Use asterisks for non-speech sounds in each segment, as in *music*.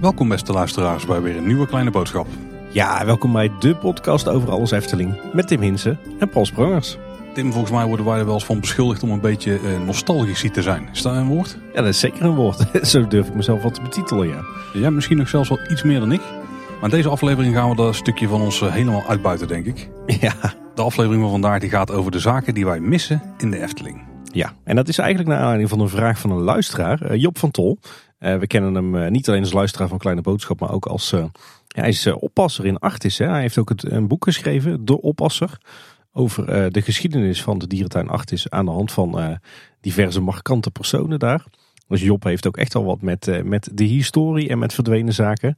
Welkom beste luisteraars bij weer een nieuwe kleine boodschap. Ja, welkom bij de podcast over alles Efteling. Met Tim Hinsen en Paul Sprangers. Tim, volgens mij worden wij er wel eens van beschuldigd om een beetje uh, nostalgisch te zijn. Is dat een woord? Ja, dat is zeker een woord. *laughs* Zo durf ik mezelf wel te betitelen, ja. Ja, misschien nog zelfs wel iets meer dan ik. Maar in deze aflevering gaan we dat stukje van ons eh, helemaal uitbuiten, denk ik. *laughs* Ja. De aflevering van vandaag die gaat over de zaken die wij missen in de Efteling. Ja, en dat is eigenlijk naar aanleiding van een vraag van een luisteraar, uh, Job van Tol. Uh, we kennen hem uh, niet alleen als luisteraar van Kleine Boodschap, maar ook als... hij is oppasser in Artis. Hij heeft ook een boek geschreven, De Oppasser over de geschiedenis van de dierentuin Artis aan de hand van diverse markante personen daar. Dus Job heeft ook echt al wat met, met de historie en met verdwenen zaken.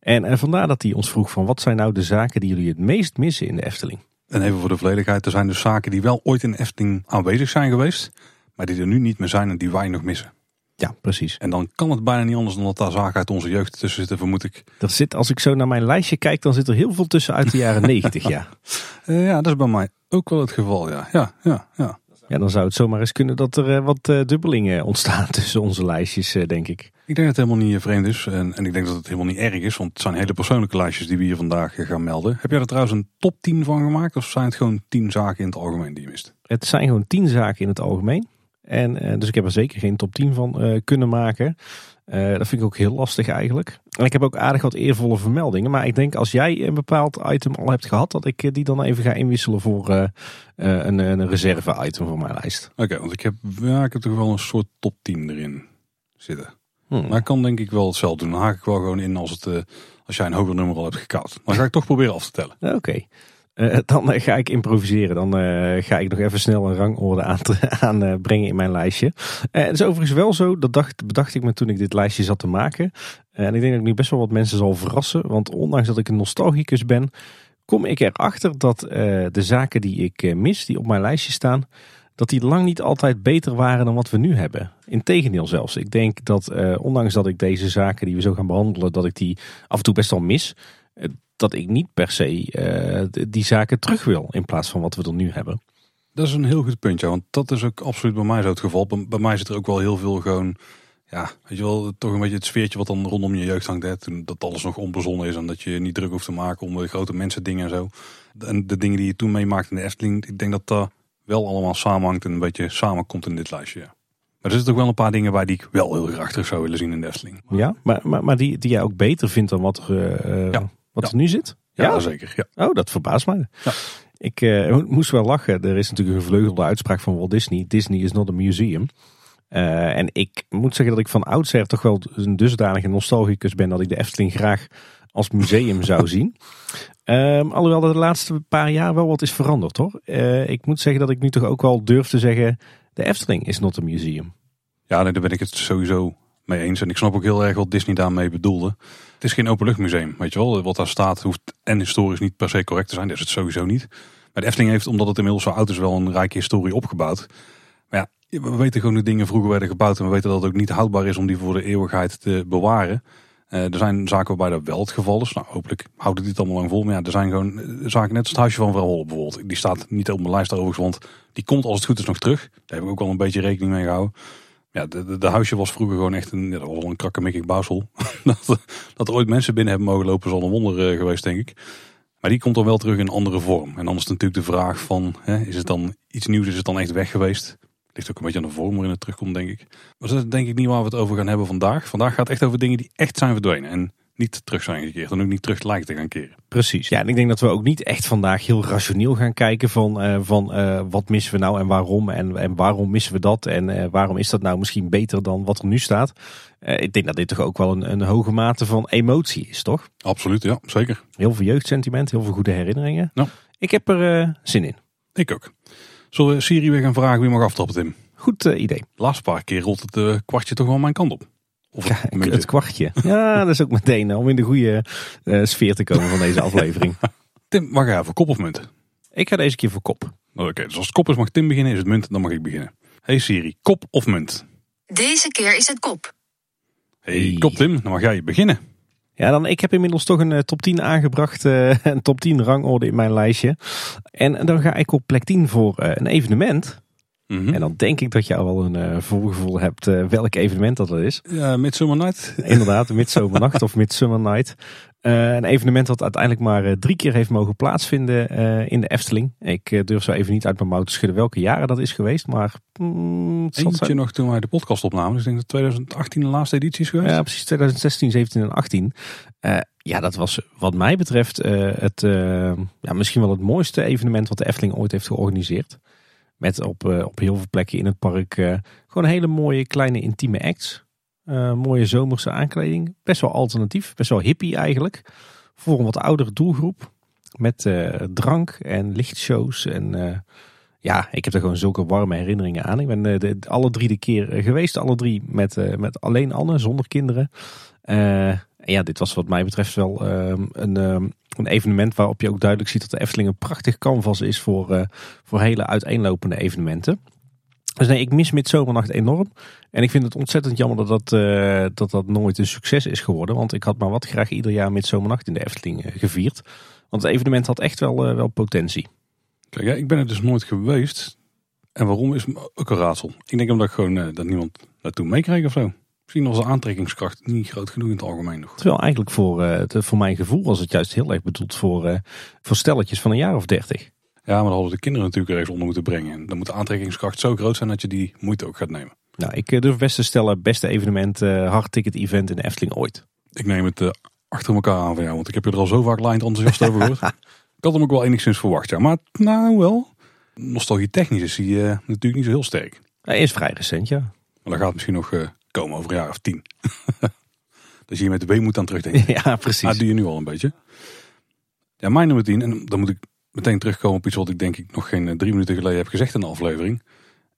En vandaar dat hij ons vroeg van wat zijn nou de zaken die jullie het meest missen in de Efteling? En even voor de volledigheid, er zijn dus zaken die wel ooit in Efteling aanwezig zijn geweest, maar die er nu niet meer zijn en die wij nog missen. Ja, precies. En dan kan het bijna niet anders dan dat daar zaken uit onze jeugd tussen zitten, vermoed ik. Er zit, als ik zo naar mijn lijstje kijk, dan zit er heel veel tussen uit de jaren *laughs* negentig, ja. Uh, ja, dat is bij mij ook wel het geval, ja. Ja, ja, ja. Ja dan zou het zomaar eens kunnen dat er uh, wat uh, dubbelingen ontstaan *laughs* tussen onze lijstjes, denk ik. Ik denk dat het helemaal niet vreemd is. En, en, ik denk dat het helemaal niet erg is, want het zijn hele persoonlijke lijstjes die we hier vandaag gaan melden. Heb jij er trouwens een top 10 van gemaakt, of zijn het gewoon 10 zaken in het algemeen die je mist? Het zijn gewoon 10 zaken in het algemeen. En, dus ik heb er zeker geen top 10 van uh, kunnen maken. Uh, dat vind ik ook heel lastig eigenlijk. En ik heb ook aardig wat eervolle vermeldingen. Maar ik denk als jij een bepaald item al hebt gehad, dat ik die dan even ga inwisselen voor een, een reserve item voor mijn lijst. Oké, okay, want ik heb, ja, ik heb toch wel een soort top 10 erin zitten. Hmm. Maar ik kan denk ik wel hetzelfde doen. Dan haak ik wel gewoon in als, het, als jij een hoger nummer al hebt gekoud. Maar ga ik toch proberen af te tellen. Oké. Okay. Uh, *laughs* dan uh, ga ik improviseren. Dan uh, ga ik nog even snel een rangorde aanbrengen aan, *laughs* in mijn lijstje. het is overigens wel zo, dat dacht, bedacht ik me toen ik dit lijstje zat te maken. en ik denk dat ik nu best wel wat mensen zal verrassen. Want ondanks dat ik een nostalgicus ben, kom ik erachter dat de zaken die ik mis, die op mijn lijstje staan, dat die lang niet altijd beter waren dan wat we nu hebben. Integendeel zelfs. Ik denk dat ondanks dat ik deze zaken die we zo gaan behandelen, dat ik die af en toe best wel mis dat ik niet per se uh, die zaken terug wil in plaats van wat we er nu hebben. Dat is een heel goed puntje, want dat is ook absoluut bij mij zo het geval. Bij, bij mij zit er ook wel heel veel gewoon, ja, weet je wel, toch een beetje het sfeertje wat dan rondom je jeugd hangt. Hè, toen dat alles nog onbezonnen is en dat je niet druk hoeft te maken om de grote mensen dingen en zo. En de dingen die je toen meemaakt in de Efteling, ik denk dat dat wel allemaal samenhangt en een beetje samenkomt in dit lijstje. Ja. Maar er zitten ook wel een paar dingen bij die ik wel heel graag terug zou willen zien in de Efteling. Ja, maar, maar, maar die, die jij ook beter vindt dan wat er, uh, ja. Wat er nu zit? Ja, zeker. Ja. Oh, dat verbaast mij. Ja. Ik uh, moest wel lachen. Er is natuurlijk een gevleugelde uitspraak van Walt Disney. Disney is not a museum. Uh, en ik moet zeggen dat ik van oudsher toch wel een dusdanige nostalgicus ben dat ik de Efteling graag als museum zou *laughs* zien. Um, alhoewel er de laatste paar jaar wel wat is veranderd hoor. Uh, ik moet zeggen dat ik nu toch ook wel durf te zeggen, de Efteling is not a museum. Ja, nee, daar ben ik het sowieso mee eens. En ik snap ook heel erg wat Disney daarmee bedoelde. Het is geen openluchtmuseum, weet je wel. Wat daar staat hoeft en historisch niet per se correct te zijn. Dat is het sowieso niet. Maar de Efteling heeft, omdat het inmiddels zo oud is, wel een rijke historie opgebouwd. Maar ja, we weten gewoon hoe dingen vroeger werden gebouwd. En we weten dat het ook niet houdbaar is om die voor de eeuwigheid te bewaren. Uh, er zijn zaken waarbij dat wel het geval is. Nou, hopelijk houdt het dit allemaal lang vol. Maar ja, er zijn gewoon zaken, net als het huisje van Holle bijvoorbeeld. Die staat niet op mijn lijst overigens, want die komt als het goed is nog terug. Daar heb ik ook wel een beetje rekening mee gehouden. Ja, de, huisje was vroeger gewoon echt een, ja, dat was een krakkemikkig bouwsel. *laughs* dat, dat er ooit mensen binnen hebben mogen lopen is al een wonder uh, geweest, denk ik. Maar die komt dan wel terug in andere vorm. En dan is natuurlijk de vraag van, hè, is het dan iets nieuws, is het dan echt weg geweest? Ligt ook een beetje aan de vorm waarin het terugkomt, denk ik. Maar dat is denk ik niet waar we het over gaan hebben vandaag. Vandaag gaat het echt over dingen die echt zijn verdwenen. En niet terug zijn gekeerd en ook niet terug lijken te gaan keren. Precies. Ja, en ik denk dat we ook niet echt vandaag heel rationeel gaan kijken van, uh, van uh, wat missen we nou en waarom en, en waarom missen we dat en uh, waarom is dat nou misschien beter dan wat er nu staat. ik denk dat dit toch ook wel een, een hoge mate van emotie is, toch? Absoluut, ja, zeker. Heel veel jeugdsentiment, heel veel goede herinneringen. Ja. Ik heb er zin in. Ik ook. Zullen we Siri weer gaan vragen wie mag aftrappen, Tim? Goed idee. De laatste paar keer rolt het kwartje toch wel mijn kant op. Of het, het kwartje. Ja, dat is ook meteen om in de goede uh, sfeer te komen van deze aflevering. *laughs* Tim, mag jij voor kop of munt? Ik ga deze keer voor kop. Oké, okay, dus als het kop is mag Tim beginnen, is het munt, dan mag ik beginnen. Hey Siri, kop of munt? Deze keer is het kop. Hey, hey. kop Tim, dan mag jij beginnen. Ja, dan, ik heb inmiddels toch een top 10 aangebracht. *laughs* een top 10 rangorde in mijn lijstje. En dan ga ik op plek 10 voor een evenement. Mhm. En dan denk ik dat je al wel een uh, voorgevoel hebt uh, welk evenement dat is. Ja, Midsummer Night. *laughs* Inderdaad, Midzomernacht of Midsummer Night. Uh, een evenement dat uiteindelijk maar drie keer heeft mogen plaatsvinden in de Efteling. Ik durf zo even niet uit mijn mouw te schudden welke jaren dat is geweest. Maar mm, Eentje zijn... nog toen wij de podcast opnamen. Dus ik denk dat 2018 de laatste editie is geweest. Ja, precies. 2016, 17 en 18. ja, dat was wat mij betreft het, ja, misschien wel het mooiste evenement wat de Efteling ooit heeft georganiseerd. Met op, uh, op heel veel plekken in het park uh, gewoon hele mooie kleine intieme acts. Uh, mooie zomerse aankleding. Best wel alternatief. Best wel hippie eigenlijk. Voor een wat oudere doelgroep. Met drank en lichtshows. En ja, ik heb er gewoon zulke warme herinneringen aan. Ik ben de, alle drie de keer geweest. Alle drie met, met alleen Anne, zonder kinderen. en ja, dit was wat mij betreft wel ehm, een ehm, een evenement waarop je ook duidelijk ziet dat de Efteling een prachtig canvas is voor, uh, voor hele uiteenlopende evenementen. Dus nee, ik mis Midzomernacht enorm. En ik vind het ontzettend jammer dat dat, uh, dat dat nooit een succes is geworden. Want ik had maar wat graag ieder jaar Midzomernacht in de Efteling uh, gevierd. Want het evenement had echt wel, wel potentie. Kijk, ja, ik ben er dus nooit geweest. En waarom is ook een raadsel. Ik denk omdat ik gewoon dat niemand naartoe meekreeg of zo. Misschien was de aantrekkingskracht niet groot genoeg in het algemeen nog. Terwijl eigenlijk voor, uh, voor mijn gevoel was het juist heel erg bedoeld voor, uh, voor stelletjes van een jaar of dertig. Ja, maar dan hadden de kinderen natuurlijk ergens onder moeten brengen. En dan moet de aantrekkingskracht zo groot zijn dat je die moeite ook gaat nemen. Nou, ik eh, durf best te stellen, beste evenement, uh, hard ticket event in de Efteling ooit. Ik neem het achter elkaar aan van jou, want ik heb je er al zo vaak lijnd enthousiast over gehoord. *laughs* ik had hem ook wel enigszins verwacht, ja. Maar nou wel, nostalgie technisch is hij natuurlijk niet zo heel sterk. Hij is vrij recent, ja. Maar dan gaat misschien nog komen over een jaar of tien. *laughs* dus je met de weemoed aan terugdenken. *laughs* Ja, precies. Dat doe je nu al een beetje. Ja, mijn nummer 10, en dan moet ik meteen terugkomen op iets wat ik denk ik nog geen eh, drie minuten geleden heb gezegd in de aflevering.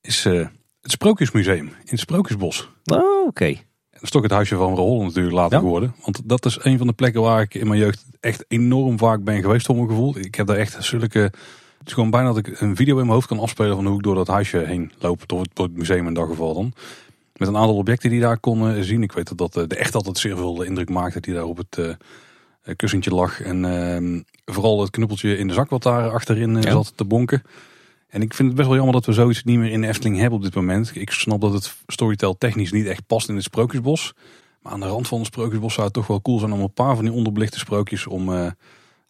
Is uh, het Sprookjesmuseum in het Sprookjesbos. Oh, oké. Dat is toch het huisje van Rahol natuurlijk later ja. geworden. Want dat is een van de plekken waar ik in mijn jeugd echt enorm vaak ben geweest voor mijn gevoel. Ik heb daar echt zulke... Het is gewoon bijna dat ik een video in mijn hoofd kan afspelen van hoe ik door dat huisje heen loop. Door het museum in dat geval dan met een aantal objecten die daar konden zien. Ik weet dat dat de echt altijd zeer veel indruk maakte die daar op het uh, kussentje lag. En uh, vooral het knuppeltje in de zak wat daar achterin zat te bonken. En ik vind het best wel jammer dat we zoiets niet meer in de Efteling hebben op dit moment. Ik snap dat het storytel technisch niet echt past in het sprookjesbos. Maar aan de rand van het sprookjesbos zou het toch wel cool zijn om een paar van die onderbelichte sprookjes om,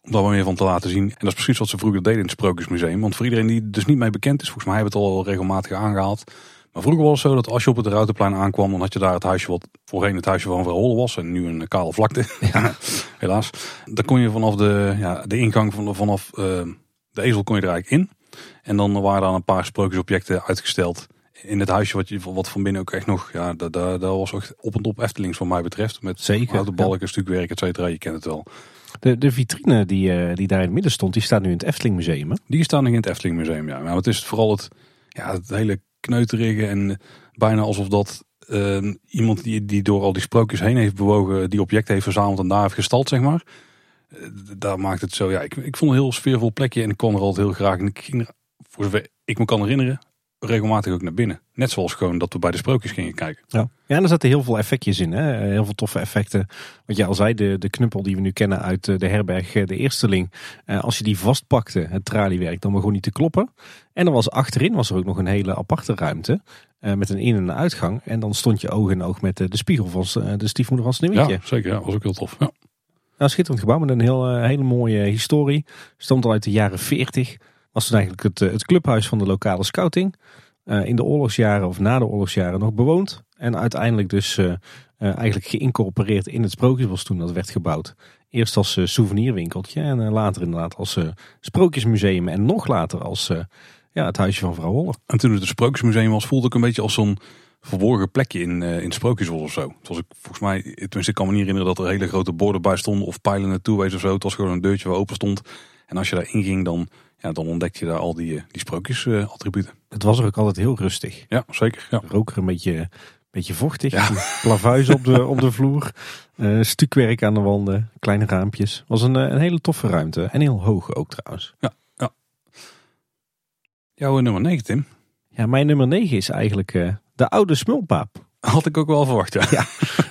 om daar wat meer van te laten zien. En dat is precies wat ze vroeger deden in het Sprookjesmuseum. Want voor iedereen die dus niet mee bekend is, volgens mij hebben we het al regelmatig aangehaald. Maar vroeger was het zo dat als je op het Ruitenplein aankwam, dan had je daar het huisje wat voorheen het huisje van Verholen was en nu een kale vlakte. Ja. *laughs* Helaas. Dan kon je vanaf de, ja, de ingang van, vanaf uh, de ezel kon je er eigenlijk in. En dan waren daar een paar sprookjesobjecten uitgesteld in het huisje wat, je, wat van binnen ook echt nog, ja, daar, daar was echt op en top Eftelings wat mij betreft. Met Zeker, houten balken, ja. stukwerk, et cetera. Je kent het wel. De, de vitrine die, uh, die daar in het midden stond, die staat nu in het Efteling Museum. Hè? Die staat nog in het Efteling Museum, ja. Maar het is vooral het, ja, het hele kneuterige en bijna alsof dat uh, iemand die, die door al die sprookjes heen heeft bewogen, die objecten heeft verzameld en daar heeft gestald, zeg maar. Uh, daar maakt het zo, ja, ik, ik vond een heel sfeervol plekje en ik kon er altijd heel graag, en ik ging voor zover ik me kan herinneren, regelmatig ook naar binnen. Net zoals gewoon dat we bij de sprookjes gingen kijken. Ja, ja en er zaten heel veel effectjes in. Hè? Heel veel toffe effecten. Wat je al zei, de, de knuppel die we nu kennen uit de herberg De Eersteling. Als je die vastpakte, het traliewerk, dan begon niet te kloppen. En er was achterin was er ook nog een hele aparte ruimte. Met een in- en een uitgang. En dan stond je oog in oog met de spiegel van de stiefmoeder van Sneeuwwitje. Ja, zeker. Ja, was ook heel tof. Ja. Nou, schitterend gebouw met een heel, hele mooie historie. Stond al uit de jaren 40. Was toen eigenlijk het, het clubhuis van de lokale scouting. Uh, in de oorlogsjaren of na de oorlogsjaren nog bewoond. En uiteindelijk dus uh, eigenlijk geïncorporeerd in het Sprookjesbos toen dat werd gebouwd. Eerst als souvenirwinkeltje en later inderdaad als sprookjesmuseum. En nog later als ja, het huisje van vrouw Holle. En toen het een Sprookjesmuseum was, voelde ik een beetje als zo'n verborgen plekje in, in het Sprookjesbos of zo. Was ik, volgens mij, tenminste ik kan me niet herinneren dat er hele grote borden bij stonden of pijlen naartoe wees of zo. Het was gewoon een deurtje waar open stond. En als je daarin ging, dan, ja, dan ontdek je daar al die, die sprookjesattributen. Het was er ook altijd heel rustig. Ja, zeker. Ja. Rook er een beetje, beetje vochtig. Ja. Plavuis op de, op de vloer. Uh, stukwerk aan de wanden. Kleine raampjes. was een, een hele toffe ruimte. En heel hoog ook trouwens. Ja, ja. Jouw nummer 9, Tim? Ja, mijn nummer 9 is eigenlijk uh, de oude smulpaap. Had ik ook wel verwacht, ja. ja.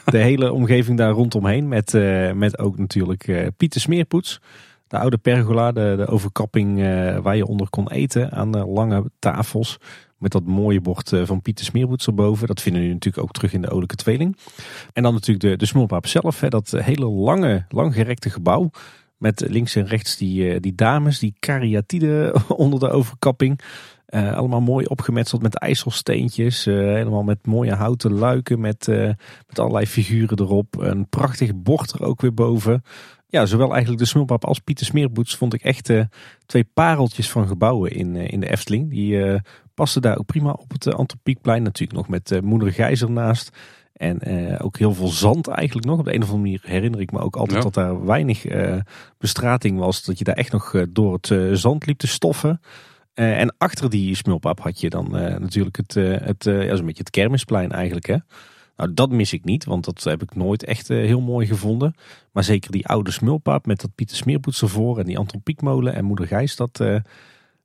de hele omgeving daar rondomheen. Met, uh, met ook natuurlijk Pieter Smeerpoets. De oude pergola, de, overkapping uh, waar je onder kon eten aan de lange tafels. Met dat mooie bord van Pieter Smeerpoets erboven. Dat vinden we natuurlijk ook terug in de Olijke Tweeling. En dan natuurlijk de, de Smulpaap zelf. Hè, dat hele lange, langgerekte gebouw. Met links en rechts die, die dames, die kariatide *laughs* onder de overkapping. Allemaal mooi opgemetseld met ijsselsteentjes. Uh, helemaal met mooie houten luiken. Met, met allerlei figuren erop. Een prachtig bord er ook weer boven. Ja, zowel eigenlijk de Smulpap als Pieter Smeerboets vond ik echt twee pareltjes van gebouwen in, in de Efteling. Die pasten daar ook prima op het Antropiekplein. Natuurlijk nog met Moeder Gijs ernaast. En ook heel veel zand eigenlijk nog. Op de een of andere manier herinner ik me ook altijd ja. dat daar weinig bestrating was. Dat je daar echt nog door het zand liep te stoffen. Uh, en achter die smulpap had je dan uh, natuurlijk het, uh, het ja, een beetje het kermisplein eigenlijk. Hè? Nou, dat mis ik niet, want dat heb ik nooit echt heel mooi gevonden. Maar zeker die oude smulpap met dat Pieter Smeerpoets ervoor en die Anton Pieckmolen en Moeder Gijs. Dat,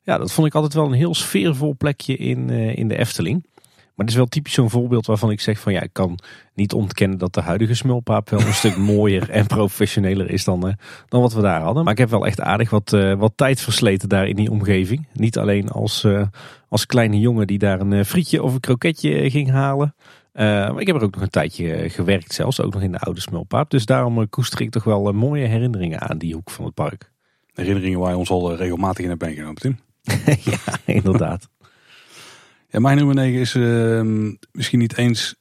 ja, dat vond ik altijd wel een heel sfeervol plekje in, in de Efteling. Maar het is wel typisch zo'n voorbeeld waarvan ik zeg van ja, ik kan niet ontkennen dat de huidige smulpaap wel een *laughs* stuk mooier en professioneler is dan, dan wat we daar hadden. Maar ik heb wel echt aardig wat, wat tijd versleten daar in die omgeving. Niet alleen als, als kleine jongen die daar een frietje of een kroketje ging halen. Maar ik heb er ook nog een tijdje gewerkt zelfs, ook nog in de oude smulpaap. Dus daarom koester ik toch wel mooie herinneringen aan die hoek van het park. Herinneringen waar je ons al regelmatig in hebt meegenomen, Tim. *laughs* ja, inderdaad. *laughs* Ja, mijn nummer 9 is uh, misschien niet eens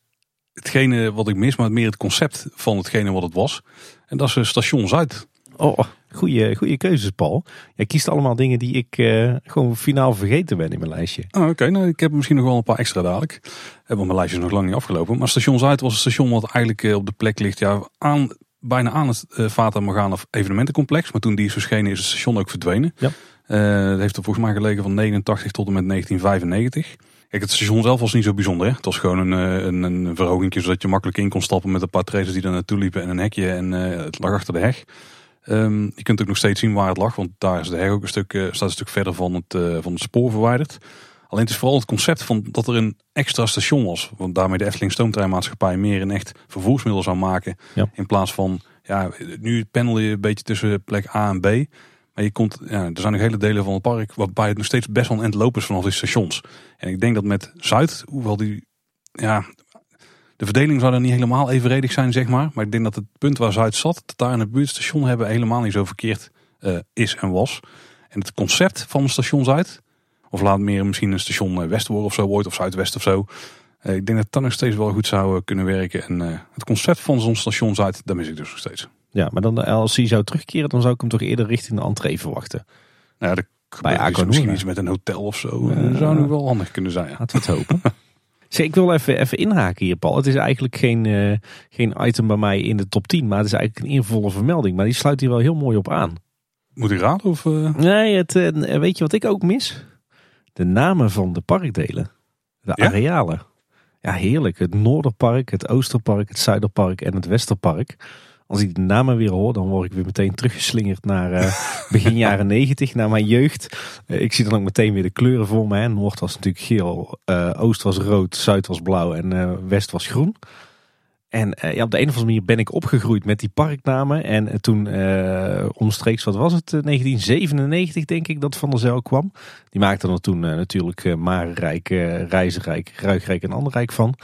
hetgene wat ik mis, maar meer het concept van hetgene wat het was. En dat is Station Zuid. Oh, goede, goede keuzes, Paul. Jij kiest allemaal dingen die ik uh, gewoon finaal vergeten ben in mijn lijstje. Oh, Oké, nou, ik heb misschien nog wel een paar extra dadelijk. Want mijn lijstje is nog lang niet afgelopen. Maar Station Zuid was een station wat eigenlijk uh, op de plek ligt ja, aan, bijna aan het uh, Fata Morgana evenementencomplex. Maar toen die is verschenen is het station ook verdwenen. Ja. het heeft er volgens mij gelegen van 89 tot en met 1995. Kijk, het station zelf was niet zo bijzonder. Hè? Het was gewoon een, eh, een, een verhoging zodat je makkelijk in kon stappen met een paar treden die er naartoe liepen en een hekje. En uh, het lag achter de heg. Um, je kunt ook nog steeds zien waar het lag, want daar is de heg ook een stuk, uh, staat een stuk verder van het, uh, van het spoor verwijderd. Alleen het is vooral het concept van dat er een extra station was. Want daarmee de Efteling Stoomtreinmaatschappij meer een echt vervoersmiddel zou maken. Ja. In plaats van, ja, nu pendel je een beetje tussen plek A en B. Maar je komt, ja, er zijn nog hele delen van het park waarbij het nog steeds best wel een end lopen is vanaf die stations. En ik denk dat met Zuid, hoewel die, ja, de verdeling zou dan niet helemaal evenredig zijn, zeg maar. Maar ik denk dat het punt waar Zuid zat, dat daar in het buurtstation hebben, helemaal niet zo verkeerd uh, is en was. En het concept van een station Zuid, of laat meer misschien een station eh, West worden of zo ooit, of Zuidwest of zo. Uh, ik denk dat dat nog steeds wel goed zou kunnen werken. En uh, het concept van zo'n station Zuid, daar mis ik dus nog steeds. Ja, maar dan als hij zou terugkeren, dan zou ik hem toch eerder richting de entree verwachten. Nou ja, bij Aquanura. Misschien iets met een hotel of zo. Dat zou nu wel handig kunnen zijn. Ja. Laten we het hopen. *laughs* Zeg, ik wil even, even inhaken hier, Paul. Het is eigenlijk geen, uh, geen item bij mij in de top 10, maar het is eigenlijk een eervolle vermelding. Maar die sluit hier wel heel mooi op aan. Moet ik raden? Of, uh... Nee, het, uh, weet je wat ik ook mis? De namen van de parkdelen. De ja? arealen. Ja, heerlijk. Het Noorderpark, het Oosterpark, het Zuiderpark en het Westerpark. Als ik de namen weer hoor, dan word ik weer meteen teruggeslingerd naar uh, *laughs* begin jaren negentig, naar mijn jeugd. Uh, ik zie dan ook meteen weer de kleuren voor me. Noord was natuurlijk geel, uh, oost was rood, zuid was blauw en west was groen. En ja, op de een of andere manier ben ik opgegroeid met die parknamen. En toen omstreeks, wat was het, 1997 denk ik dat Van der Zijl kwam. Die maakte er toen natuurlijk Marenrijk, Reizenrijk, Ruigrijk en Anderrijk van.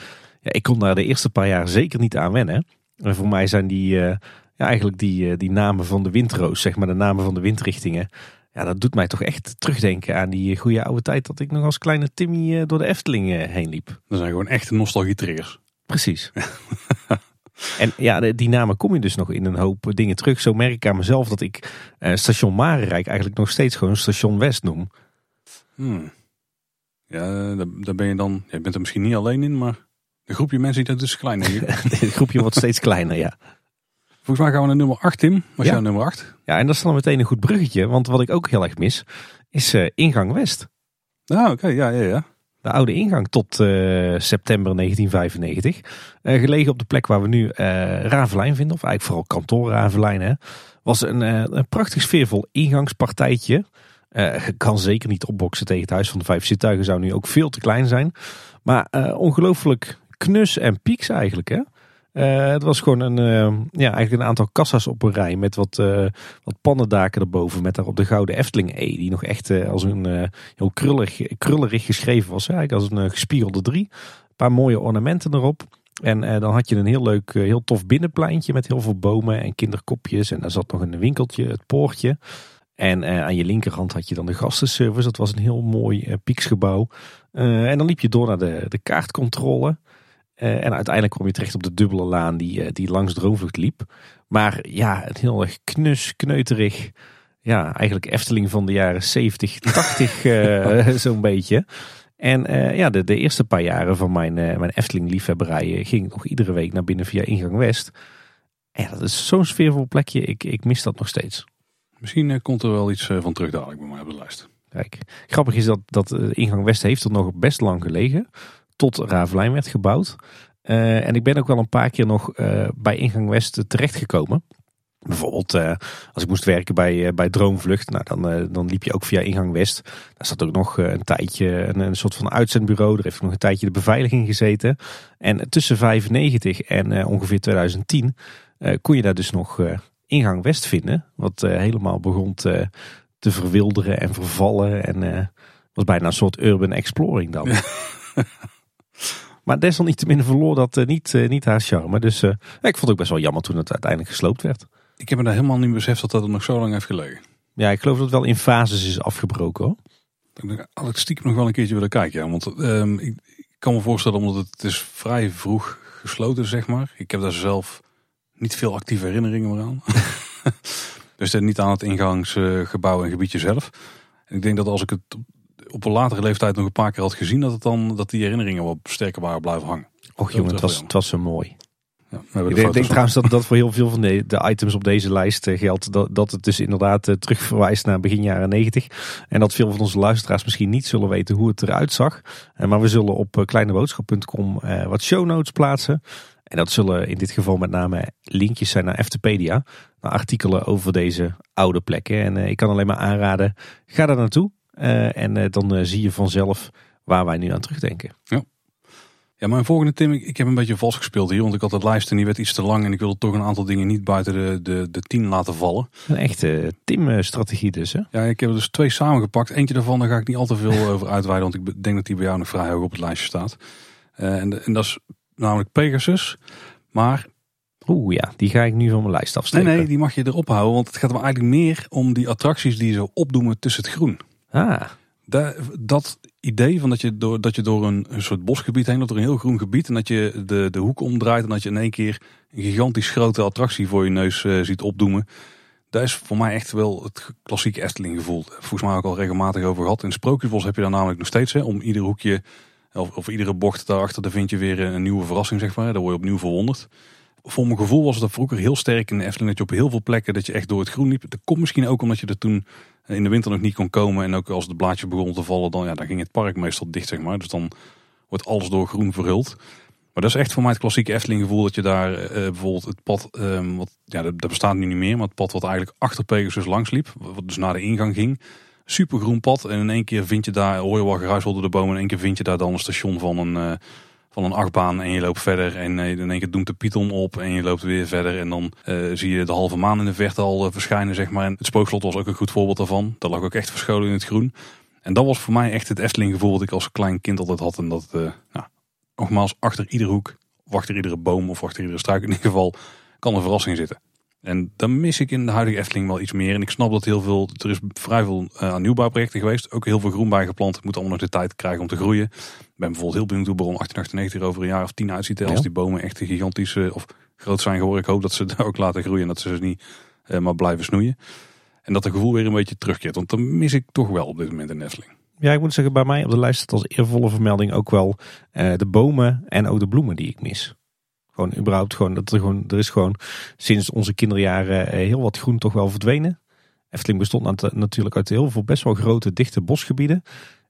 Ja, ik kon daar de eerste paar jaar zeker niet aan wennen. En voor mij zijn die, uh, ja, eigenlijk die, uh, die namen van de windroos, zeg maar de namen van de windrichtingen. Ja, dat doet mij toch echt terugdenken aan die goede oude tijd dat ik nog als kleine Timmy door de Efteling heen liep. Dat zijn gewoon echte nostalgie-triggers. Precies. *laughs* en ja, die namen kom je dus nog in een hoop dingen terug. Zo merk ik aan mezelf dat ik station Marenrijk eigenlijk nog steeds gewoon station West noem. Hmm. Ja, daar ben je dan, je bent er misschien niet alleen in, maar een groepje mensen die dat dus kleiner. Het *laughs* groepje wordt steeds kleiner, ja. Volgens mij gaan we naar nummer 8, Tim. Was ja. jouw nummer 8? Ja, en dat is dan meteen een goed bruggetje. Want wat ik ook heel erg mis, is uh, ingang West. Ah, oké. Ja, ja, ja. De oude ingang tot uh, september 1995. Uh, eh, gelegen op de plek waar we nu Ravelijn vinden. Of eigenlijk vooral kantoor Ravelijn. Hè, was een, een prachtig sfeervol ingangspartijtje. kan zeker niet opboksen tegen het Huis van de Vijf Zittuigen. Zou nu ook veel te klein zijn. Maar ongelooflijk knus en pieks eigenlijk. Hè? Uh, het was gewoon een, uh, ja, eigenlijk een aantal kassa's op een rij met wat, uh, wat pannendaken erboven. Met daarop de gouden Efteling E. Die nog echt als een heel krullig, krullerig geschreven was. Eigenlijk als een gespiegelde drie. Een paar mooie ornamenten erop. En dan had je een heel leuk, heel tof binnenpleintje met heel veel bomen en kinderkopjes. En daar zat nog een winkeltje, het poortje. En aan je linkerhand had je dan de gastenservice. Dat was een heel mooi pieksgebouw. en dan liep je door naar de, de kaartcontrole. Eh, en uiteindelijk kwam je terecht op de dubbele laan die, uh, die langs Droomvlucht liep. Maar ja, het heel erg knus, kneuterig. Ja, eigenlijk Efteling van de jaren 70, 80 uh, zo'n beetje. En uh, ja, de, de eerste paar jaren van mijn, mijn Efteling-liefhebberij ging ik nog iedere week naar binnen via ingang West. En ja, dat is zo'n sfeervol plekje. Ik, ik mis dat nog steeds. Misschien komt er wel iets van terug dadelijk bij mij op de lijst. Kijk, grappig is dat, dat ingang West heeft er nog best lang gelegen tot Ravelijn werd gebouwd. Uh, en ik ben ook wel een paar keer nog uh, bij Ingang West terechtgekomen. Bijvoorbeeld uh, als ik moest werken bij, bij Droomvlucht, nou, dan, dan liep je ook via Ingang West. Daar zat ook nog een tijdje een, soort van uitzendbureau. Daar heeft nog een tijdje de beveiliging gezeten. En tussen 95 en ongeveer 2010 kon je daar dus nog Ingang West vinden. Wat helemaal begon te verwilderen en vervallen. En was bijna een soort urban exploring dan. *laughs* Maar desalniettemin verloor dat uh, niet, uh, niet haar charme. Dus uh, ik vond het ook best wel jammer toen het uiteindelijk gesloopt werd. Ik heb me daar helemaal niet beseft dat dat nog zo lang heeft gelegen. Ja, ik geloof dat het wel in fases is afgebroken hoor. Ik had ik stiekem nog wel een keertje willen kijken. Ja. Want um, ik, ik, kan me voorstellen, omdat het is vrij vroeg gesloten zeg maar. Ik heb daar zelf niet veel actieve herinneringen meer aan. *laughs* dus niet aan het ingangsgebouw en gebiedje zelf. En ik denk dat als ik het op een latere leeftijd nog een paar keer had gezien, dat, het dan, dat die herinneringen wat sterker waren blijven hangen. Och jongen, het was, het was zo mooi. Ja, ik denk, trouwens dat dat voor heel veel van de, de items op deze lijst uh, geldt. Dat, dat het dus inderdaad uh, terugverwijst naar begin jaren 90. En dat veel van onze luisteraars misschien niet zullen weten hoe het eruit zag. Uh, maar we zullen op kleineboodschap.com wat show notes plaatsen. En dat zullen in dit geval met name linkjes zijn naar Eftepedia. Naar artikelen over deze oude plekken. En ik kan alleen maar aanraden, ga daar naartoe. Uh, en uh, dan uh, zie je vanzelf waar wij nu aan terugdenken. Ja. Ja, mijn volgende Tim, ik, ik, heb een beetje vals gespeeld hier, want ik had het lijst en die werd iets te lang en ik wilde toch een aantal dingen niet buiten de, de, de tien laten vallen. Een echte Tim-strategie dus, hè? Ja, ik heb er dus twee samengepakt. Eentje daarvan, daar ga ik niet al te veel over uitweiden, want ik denk dat die bij jou nog vrij hoog op het lijstje staat. en, en dat is namelijk Pegasus. Maar Oeh ja, die ga ik nu van mijn lijst afsteken. Nee, nee, die mag je erop houden. Want het gaat er eigenlijk meer om die attracties die ze opdoemen tussen het groen. Ah. Da, dat idee van dat je door, dat je door een, soort bosgebied heen, dat er een heel groen gebied en dat je de, de hoek omdraait en dat je in één keer een gigantisch grote attractie voor je neus uh, ziet opdoemen. Daar is voor mij echt wel het klassieke Efteling gevoel. Volgens mij ook al regelmatig over gehad. In Sprookjesbos heb je daar namelijk nog steeds. Hè, om ieder hoekje of, of iedere bocht daarachter, daar vind je weer een nieuwe verrassing, zeg maar. Daar word je opnieuw verwonderd. Voor mijn gevoel was dat vroeger heel sterk in de Efteling. Dat je op heel veel plekken dat je echt door het groen liep. Dat komt misschien ook omdat je er toen in de winter nog niet kon komen. En ook als de blaadjes begonnen te vallen, dan, ja, dan ging het park meestal dicht, zeg maar. Dus dan wordt alles door groen verhuld. Maar dat is echt voor mij het klassieke Efteling gevoel dat je daar uh, bijvoorbeeld het pad, um, wat, ja, dat, bestaat nu niet meer, maar het pad wat eigenlijk achter Pegasus langs liep, wat dus naar de ingang ging. Supergroen pad en in één keer vind je daar, hoor je wel geruis onder de bomen, in één keer vind je daar dan een station van een, uh, van een achtbaan en je loopt verder en uh, in één keer doemt de Python op en je loopt weer verder en dan uh, zie je de halve maan in de verte al uh, verschijnen zeg maar. En het spookslot was ook een goed voorbeeld daarvan. Dat lag ook echt verscholen in het groen. En dat was voor mij echt het Efteling gevoel dat ik als klein kind altijd had. En dat, nou, nogmaals, achter iedere hoek, of achter iedere boom of achter iedere struik in ieder geval, kan een verrassing zitten. En dan mis ik in de huidige Efteling wel iets meer. En ik snap dat heel veel, er is vrij veel uh, nieuwbouwprojecten geweest. Ook heel veel groen bijgeplant. Het moet allemaal nog de tijd krijgen om te groeien. Ik ben bijvoorbeeld heel benieuwd hoe Baron 1898 er over een jaar of tien uitziet. Als die bomen echt gigantisch of groot zijn geworden. Ik hoop dat ze *laughs* daar ook laten groeien en dat ze ze niet uh, maar blijven snoeien. En dat het gevoel weer een beetje terugkeert. Want dan mis ik toch wel op dit moment in Efteling. Ja, ik moet zeggen, bij mij op de lijst staat als eervolle vermelding ook wel uh, de bomen en ook de bloemen die ik mis. Gewoon überhaupt gewoon, dat er, gewoon, er is gewoon sinds onze kinderjaren eh, heel wat groen toch wel verdwenen. Efteling bestond natuurlijk uit heel veel best wel grote dichte bosgebieden.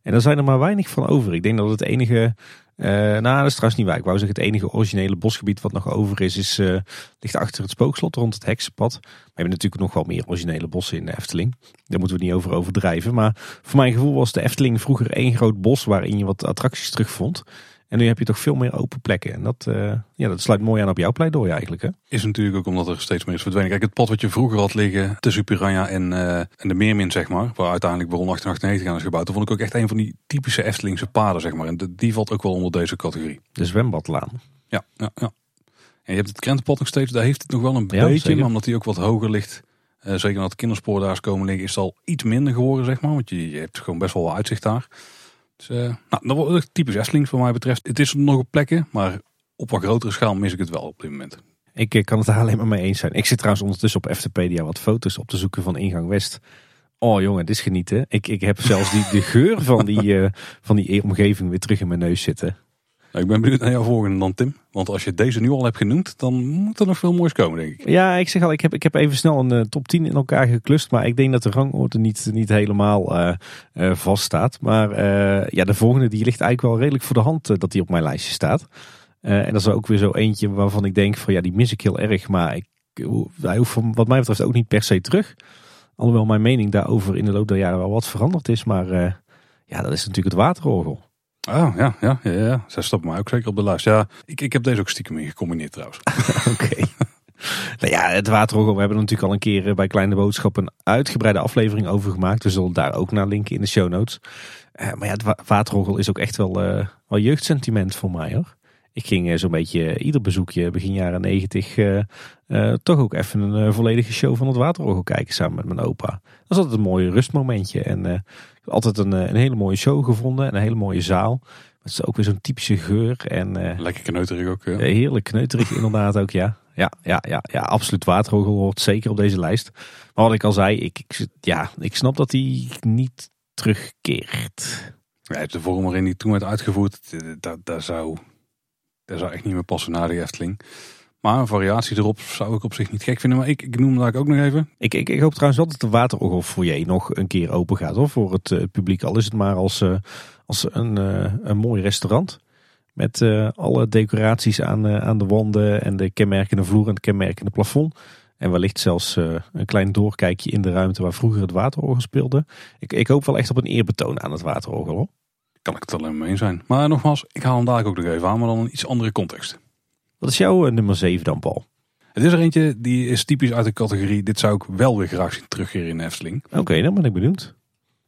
En er zijn er maar weinig van over. Ik denk dat het enige, uh, nou dat is trouwens niet waar. Ik wou zeggen het enige originele bosgebied wat nog over is, is uh, ligt achter het spookslot rond het heksenpad. Maar we hebben natuurlijk nog wel meer originele bossen in de Efteling. Daar moeten we niet over overdrijven. Maar voor mijn gevoel was de Efteling vroeger één groot bos waarin je wat attracties terugvond. En nu heb je toch veel meer open plekken. En dat, uh, ja, dat sluit mooi aan op jouw pleidooi eigenlijk. Hè? Is natuurlijk ook omdat er steeds meer is verdwenen. Kijk, het pad wat je vroeger had liggen tussen Piranha en, uh, en de Meermin, zeg maar. Waar uiteindelijk Baron 1898 aan is gebouwd. Dat vond ik ook echt een van die typische Eftelingse paden, zeg maar. En die valt ook wel onder deze categorie. De zwembadlaan. Ja, ja, ja. En je hebt het krentenpad nog steeds. Daar heeft het nog wel een beetje. Maar omdat hij ook wat hoger ligt. Uh, zeker de kinderspoor daar is komen liggen. Is het al iets minder geworden, zeg maar. Want je, je hebt gewoon best wel wat uitzicht daar. Dus, uh, nou, dat wordt typisch wat mij betreft. Het is nog op plekken, maar op wat grotere schaal mis ik het wel op dit moment. Ik eh, kan het daar alleen maar mee eens zijn. Ik zit trouwens ondertussen op Eftepedia wat foto's op te zoeken van ingang West. Oh jongen, het is genieten. Ik, ik heb zelfs die, de geur van die, uh, *laughs* van die omgeving weer terug in mijn neus zitten. Nou, ik ben benieuwd naar jouw volgende dan, Tim. Want als je deze nu al hebt genoemd, dan moet er nog veel moois komen, denk ik. Ja, ik zeg al, ik heb, ik heb even snel een uh, top 10 in elkaar geklust. Maar ik denk dat de rangorde niet, niet helemaal uh, uh, vaststaat. Maar ja, de volgende die ligt eigenlijk wel redelijk voor de hand dat die op mijn lijstje staat. en dat is ook weer zo eentje waarvan ik denk van ja, die mis ik heel erg. Maar ik, hij hoeft wat mij betreft ook niet per se terug. Alhoewel mijn mening daarover in de loop der jaren wel wat veranderd is. Maar ja, dat is natuurlijk het waterorgel. Oh ja, ja, ja, ja. Zij stappen mij ook zeker op de lijst. Ja, ik, ik heb deze ook stiekem in gecombineerd trouwens. *laughs* Oké. Nou ja, het waterorgel, we hebben natuurlijk al een keer eh, bij Kleine Boodschap een uitgebreide aflevering over gemaakt. We zullen daar ook naar linken in de show notes. Uh, maar ja, het waterorgel is ook echt wel, uh, wel jeugdsentiment voor mij hoor. Ik ging zo'n beetje ieder bezoekje begin jaren negentig toch ook even een volledige show van het waterorgel kijken samen met mijn opa. Dat was altijd een mooi rustmomentje en altijd een, een hele mooie show gevonden en een hele mooie zaal. Het is ook weer zo'n typische geur. En, uh, Lekker kneuterig ook. Ja. Heerlijk kneuterig inderdaad ook, ja. Ja, ja, ja, ja, absoluut. Waterhogel hoort zeker op deze lijst. Maar wat ik al zei, ik, ik, ja, ik snap dat hij niet terugkeert. Ja, de vorm waarin die toen werd uitgevoerd, dat, dat, zou, dat zou echt niet meer passen naar de Efteling. Maar een variatie erop zou ik op zich niet gek vinden. Maar ik, ik noem dat ook nog even. Ik, ik, ik hoop trouwens wel dat de waterorgelfoyer nog een keer open gaat hoor, voor het, uh, publiek. Al is het maar als, uh, als een, uh, een mooi restaurant. Met alle decoraties aan, aan de wanden en de kenmerkende vloer en het kenmerkende plafond. En wellicht zelfs een klein doorkijkje in de ruimte waar vroeger het waterorgel speelde. Ik, ik hoop wel echt op een eerbetoon aan het waterorgel hoor. Kan ik het alleen maar mee zijn. Maar nogmaals, ik haal hem daar ook nog even aan, maar dan een iets andere context. Wat is jouw uh, nummer 7 dan, Paul? Het is er eentje die is typisch uit de categorie. Dit zou ik wel weer graag zien terugkeren in Efteling. Oké, dan ben ik benieuwd.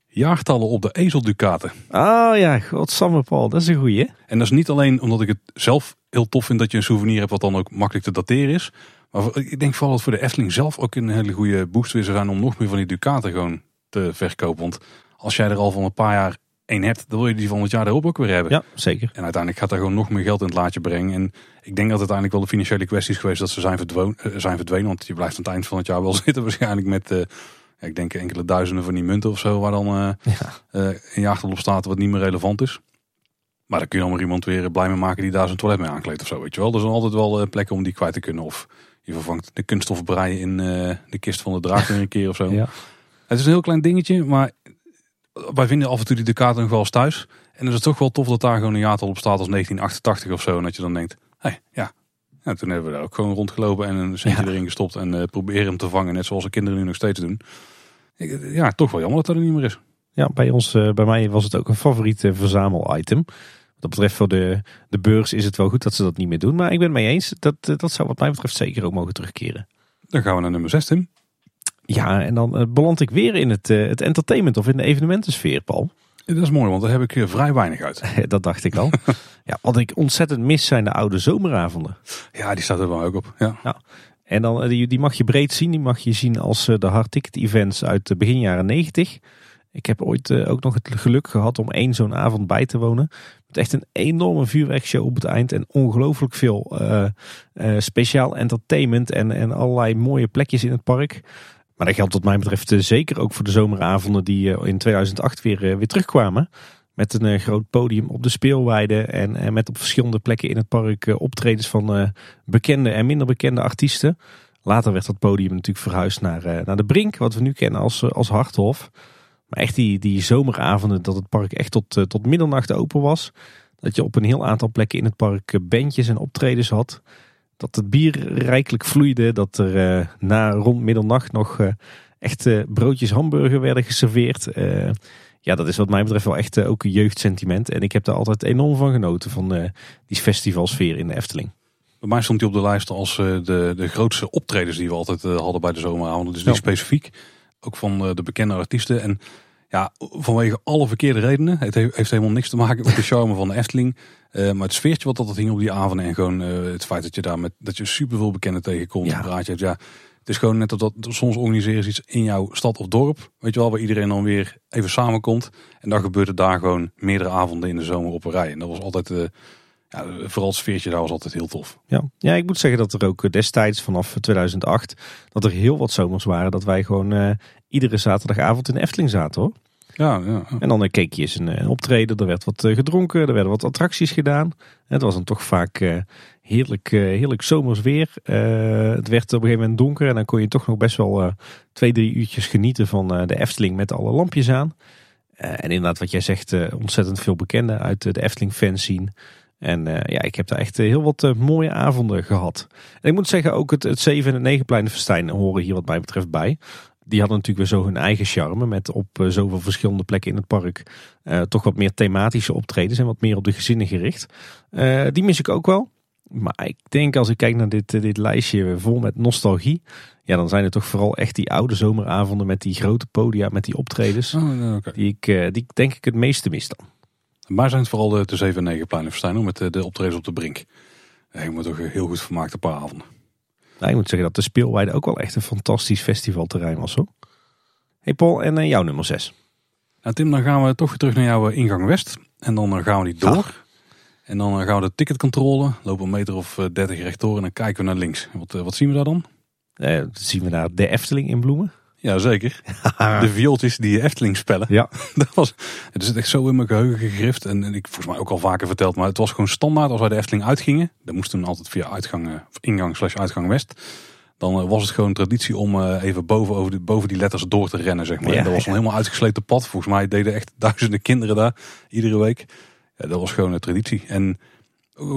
Jaartallen op de ezelducaten. Ah ja, godsamme Paul, dat is een goeie. En dat is niet alleen omdat ik het zelf heel tof vind dat je een souvenir hebt wat dan ook makkelijk te dateren is. Maar ik denk vooral dat voor de Efteling zelf ook een hele goede boost is zijn om nog meer van die ducaten gewoon te verkopen. Want als jij er al van een paar jaar één hebt, dan wil je die van het jaar erop ook weer hebben. Ja, zeker. En uiteindelijk gaat daar gewoon nog meer geld in het laadje brengen. En ik denk dat het uiteindelijk wel de financiële kwestie is geweest dat ze zijn, verdwenen, eh, zijn verdwenen. Want je blijft aan het eind van het jaar wel *laughs* zitten waarschijnlijk met, uh, ik denk enkele duizenden van die munten of zo. Waar dan uh, ja. uh, op staat wat niet meer relevant is. Maar dan kun je dan maar iemand weer blij mee maken die daar zijn toilet mee aankleedt of zo. Weet je wel. Er zijn altijd wel plekken om die kwijt te kunnen. Of je vervangt de kunststof breien in de kist van de draak weer een keer of zo. Ja. Het is een heel klein dingetje, maar wij vinden af en toe die Ducato nog wel eens thuis. En dan is het toch wel tof dat daar gewoon een jaartal op staat als 1988 of zo. En dat je dan denkt, hé, hey, ja. ja. Toen hebben we daar ook gewoon rondgelopen en een centje erin gestopt. En uh, proberen hem te vangen, net zoals de kinderen nu nog steeds doen. Ja, toch wel jammer dat dat er niet meer is. Ja, bij ons, uh, bij mij was het ook een favoriet uh, verzamel-item. Wat dat betreft voor de, de beurs is het wel goed dat ze dat niet meer doen. Maar ik ben het mee eens, dat, dat zou wat mij betreft zeker ook mogen terugkeren. Dan gaan we naar nummer 16. Ja, en dan uh, beland ik weer in het, uh, het entertainment of in de evenementensfeer, Paul. Dat is mooi, want daar heb ik uh, vrij weinig uit. *laughs* dat dacht ik al. *laughs* ja, wat ik ontzettend mis zijn de oude zomeravonden. Ja, die staat er wel ook op. Ja. ja. En dan, die, die mag je breed zien. Die mag je zien als de hard ticket events uit begin jaren 90. Ik heb ooit ook nog het geluk gehad om één zo'n avond bij te wonen. Met echt een enorme vuurwerkshow op het eind. En ongelooflijk veel speciaal entertainment. En, en allerlei mooie plekjes in het park. Maar dat geldt wat mij betreft eh, zeker ook voor de zomeravonden die eh, in 2008 weer, eh, weer terugkwamen. Met een groot podium op de speelweide en, met op verschillende plekken in het park optredens van bekende en minder bekende artiesten. Later werd dat podium natuurlijk verhuisd naar, naar de Brink, wat we nu kennen als, als Harthof. Maar echt die, die zomeravonden dat het park echt tot, tot middernacht open was. Dat je op een heel aantal plekken in het park bandjes en optredens had dat het bier rijkelijk vloeide. Dat er uh, na rond middernacht nog uh, echt uh, broodjes hamburger werden geserveerd. ja, dat is wat mij betreft wel echt ook een jeugdsentiment. En ik heb daar altijd enorm van genoten, van die festivalsfeer in de Efteling. Bij mij stond hij op de lijst als de, de grootste optredens die we altijd hadden bij de zomeravonden. Dus niet specifiek. Ook van de bekende artiesten. En ja, vanwege alle verkeerde redenen. Het heeft helemaal niks te maken met de charme van de Efteling. Uh, maar het sfeertje wat altijd hing op die avonden. En gewoon uh, het feit dat je daar met dat je superveel bekenden tegenkomt. Ja. Een praatje hebt. Ja, het is gewoon net dat, dat soms organiseren ze iets in jouw stad of dorp. Weet je wel, waar iedereen dan weer even samenkomt. En dan gebeurt het daar gewoon meerdere avonden in de zomer op een rij. En dat was altijd... Uh, ja, vooral het sfeertje daar was altijd heel tof. Ja. ja, ik moet zeggen dat er ook destijds vanaf 2008 dat er heel wat zomers waren dat wij gewoon uh, iedere zaterdagavond in de Efteling zaten hoor. Ja, ja. En dan keek je eens een, optreden, er werd wat eh, gedronken, er werden wat attracties gedaan. Het was dan toch vaak uh, heerlijk, uh, heerlijk zomers weer. het werd op een gegeven moment donker en dan kon je toch nog best wel twee, drie uurtjes genieten van de Efteling met alle lampjes aan. en inderdaad, wat jij zegt, ontzettend veel bekenden uit de Efteling fans zien. En ja, ik heb daar echt heel wat mooie avonden gehad. En ik moet zeggen, ook het, het 7 en het 9 festijn horen hier wat mij betreft bij die hadden natuurlijk weer zo hun eigen charme. Met op uh, zoveel verschillende plekken in het park uh, toch wat meer thematische optredens en wat meer op de gezinnen gericht. Uh, die mis ik ook wel. Maar ik denk als ik kijk naar dit, dit lijstje vol met nostalgie. Ja, dan zijn het toch vooral echt die oude zomeravonden met die grote podia, met die optredens. Oh, okay. die, ik, die denk ik het meeste mis dan. Maar zijn het vooral de, de 7 en 9 pleinen met de, de optredens op de brink. Je moet toch heel goed vermaakt een paar avonden. Nou, ik moet zeggen dat de speelweide ook wel echt een fantastisch festivalterrein was hoor. Hey Paul, en uh, jouw nummer 6? Nou Tim, dan gaan we toch weer terug naar jouw eh, ingang West. En dan eh, gaan we niet door. En dan gaan we de ticketcontrole, lopen een meter of 30 rechtdoor en dan kijken we naar links. Wat, wat zien we daar dan? Eh, zien we daar de Efteling in bloemen. Ja, zeker. *laughs* De viooltjes die Efteling spellen. Ja. *laughs* Dat was, het is echt zo in mijn geheugen gegrift. En, en ik volgens mij ook al vaker verteld. Maar het was gewoon standaard als wij de Efteling uitgingen. Dan moesten we altijd via uitgang, ingang slash uitgang west. Dan eh, was het gewoon traditie om uh, even boven, over de, boven die letters door te rennen, zeg maar. Ja, dat was een helemaal uitgesleten pad. Volgens mij deden echt *laughs* duizenden kinderen daar iedere week. Ja, dat was gewoon een traditie. En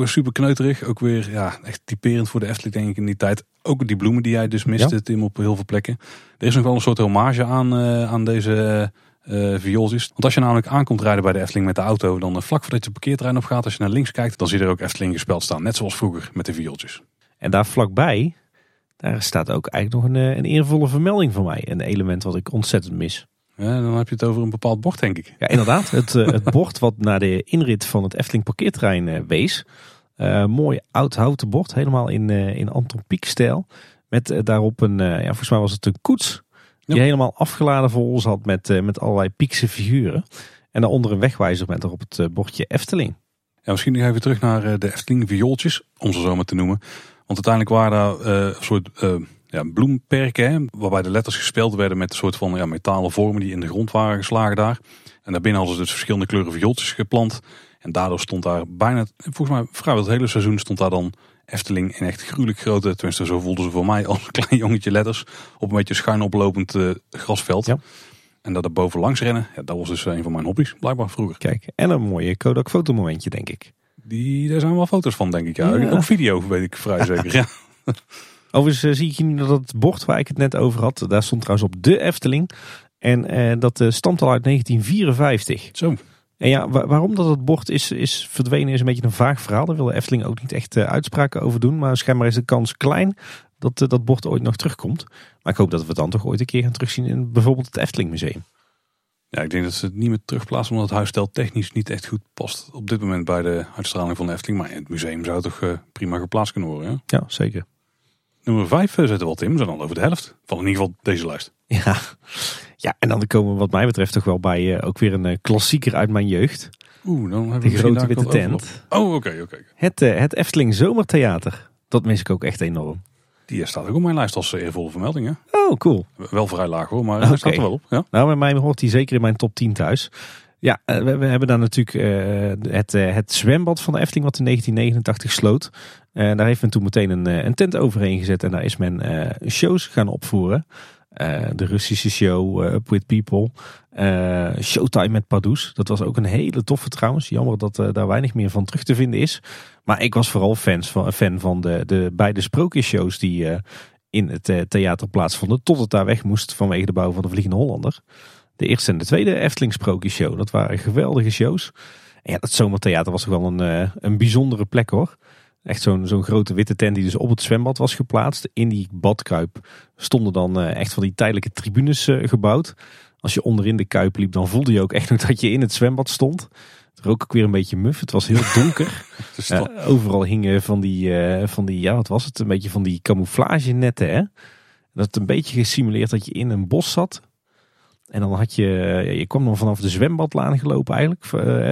super kneuterig. Ook weer ja, echt typerend voor de Efteling denk ik in die tijd. Ook die bloemen die jij dus miste, Tim, op heel veel plekken. Er is nog wel een soort hommage aan, uh, aan deze uh, viooltjes. Want als je namelijk aankomt rijden bij de Efteling met de auto, dan uh, vlak voordat je parkeerterrein op gaat, als je naar links kijkt, dan zie je er ook Efteling gespeld staan. Net zoals vroeger met de viooltjes. En daar vlakbij, daar staat ook eigenlijk nog een, een eervolle vermelding van mij. Een element wat ik ontzettend mis. Ja, dan heb je het over een bepaald bord, denk ik. Ja, inderdaad. Het, het bord wat naar de inrit van het Efteling parkeerterrein wees. Uh, mooi oud houten bord, helemaal in, uh, in Anton Pieck stijl. Met uh, daarop een, ja, volgens mij was het een koets. Die helemaal afgeladen vol zat met, met allerlei Piekse figuren. En daaronder een wegwijzer met erop het bordje Efteling. Ja, misschien nog even terug naar de Efteling viooltjes, om ze zo maar te noemen. Want uiteindelijk waren daar een soort ja, bloemperken, waarbij de letters gespeeld werden met een soort van ja, metalen vormen die in de grond waren geslagen daar. En daarbinnen hadden ze dus verschillende kleuren viooltjes geplant. En daardoor stond daar bijna, volgens mij vrijwel het hele seizoen stond daar dan Efteling in echt gruwelijk grote, tenminste zo voelden ze voor mij als *laughs* klein jongetje letters, op een beetje schuin oplopend uh, grasveld. Ja. En dat er boven langs rennen, ja, dat was dus een van mijn hobby's, blijkbaar vroeger. Kijk, en een mooie Kodak fotomomentje denk ik. Die, daar zijn wel foto's van denk ik, ja. Ook video weet ik vrij *laughs* zeker, ja. Overigens uh, zie ik nu dat het bord waar ik het net over had, daar stond trouwens op de Efteling. En uh, dat stamt al uit 1954. Zo. En ja, waarom dat het bord is, is verdwenen is een beetje een vaag verhaal. Daar wil Efteling ook niet echt uh, uitspraken over doen. Maar schijnbaar is de kans klein dat uh, dat bord ooit nog terugkomt. Maar ik hoop dat we het dan toch ooit een keer gaan terugzien in bijvoorbeeld het Efteling Museum. Ja, ik denk dat ze het niet meer terugplaatsen omdat het huisstel technisch niet echt goed past op dit moment bij de uitstraling van de Efteling. Maar in het museum zou toch uh, prima geplaatst kunnen worden. Hè? Ja, zeker. Nummer 5 zetten we al Tim, we zijn al over de helft van in ieder geval deze lijst. Ja, ja en dan komen we wat mij betreft toch wel bij uh, ook weer een uh, klassieker uit mijn jeugd. Oeh, dan hebben we de grote witte tent. Oh, oké, oké. Het, uh, het Efteling Zomertheater. Dat mis ik ook echt enorm. Die staat ook op mijn lijst als eervolle vermelding. Hè? Oh, cool. Wel vrij laag hoor, maar okay. staat er wel op. Ja? Nou, bij mij hoort hij zeker in mijn top 10 thuis. Ja, we, we hebben daar natuurlijk uh, het, uh, het zwembad van de Efteling wat in 1989 sloot. Daar heeft men toen meteen een, een tent overheen gezet en daar is men shows gaan opvoeren. de Russische show Up With People. Showtime met Pardoes. Dat was ook een hele toffe trouwens. Jammer dat daar weinig meer van terug te vinden is. Maar ik was vooral fans van, fan van de, de beide sprookjesshows die in het theater plaatsvonden. Tot het daar weg moest vanwege de bouw van de Vliegende Hollander. De eerste en de tweede Efteling Sprookjeshow. Dat waren geweldige shows. En ja, dat zomertheater was toch wel een, eh, een bijzondere plek hoor. Echt zo'n zo'n grote witte tent die dus op het zwembad was geplaatst. In die badkuip stonden dan eh, echt van die tijdelijke tribunes eh, gebouwd. Als je onderin de kuip liep, dan voelde je ook echt nog dat je in het zwembad stond. Het rook ook weer een beetje muf. Het was heel *laughs* donker. uh, overal hingen van die, van die, ja wat was het? Een beetje van die camouflage netten hè. Dat het een beetje gesimuleerd dat je in een bos zat. En dan had je, je kwam dan vanaf de zwembadlaan gelopen eigenlijk.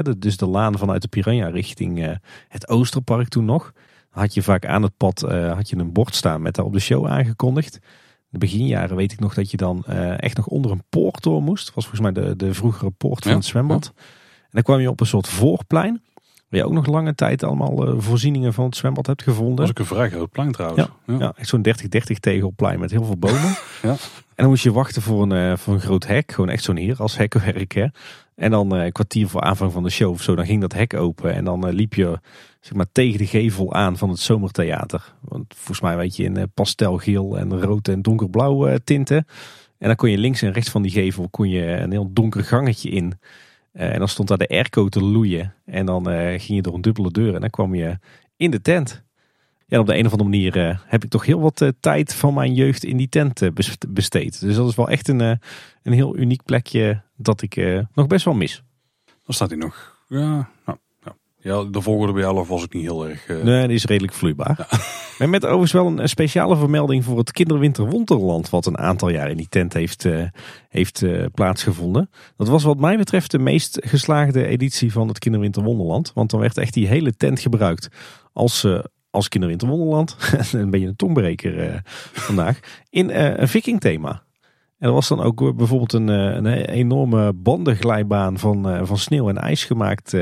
Eh, dus de laan vanuit de Piranha richting eh, het Oosterpark toen nog. Had je vaak aan het pad eh, had je een bord staan met daar op de show aangekondigd. In de beginjaren weet ik nog dat je dan echt nog onder een poort door moest. Dat was volgens mij de, de vroegere poort van het zwembad. En dan kwam je op een soort voorplein. Waar je ook nog lange tijd allemaal voorzieningen van het zwembad hebt gevonden. Dat was ook een vrij groot plein trouwens. Ja, ja. echt zo'n 30-30 tegelplein met heel veel bomen. *laughs* ja. En dan moest je wachten voor een, uh, voor een groot hek. Gewoon echt zo'n heer als hekwerk. Hè? En dan uh, een kwartier voor aanvang van de show of zo, dan ging dat hek open. En dan liep je zeg maar, tegen de gevel aan van het zomertheater. Want volgens mij weet je in pastelgeel en rood en donkerblauw tinten. En dan kon je links en rechts van die gevel kon je een heel donker gangetje in. En dan stond daar de airco te loeien. En dan ging je door een dubbele deur en dan kwam je in de tent. Ja, op de een of andere manier uh, heb ik toch heel wat tijd van mijn jeugd in die tent besteed. Dus dat is wel echt een, een heel uniek plekje dat ik nog best wel mis. Dan staat hij nog. Ja, nou, ja. de volgende bij jou was ik niet heel erg. Nee, die is redelijk vloeibaar. Ja. *laughs* Maar met overigens wel een, speciale vermelding voor het Kinderwinter Wonderland, wat een aantal jaar in die tent heeft, heeft plaatsgevonden. Dat was wat mij betreft de meest geslaagde editie van het Kinderwinter Wonderland. Want dan werd echt die hele tent gebruikt als als Kinderwinter Wonderland, *laughs* een beetje een tongbreker vandaag, in een viking thema. En er was dan ook eh, bijvoorbeeld een, een enorme bandenglijbaan van, van sneeuw en ijs gemaakt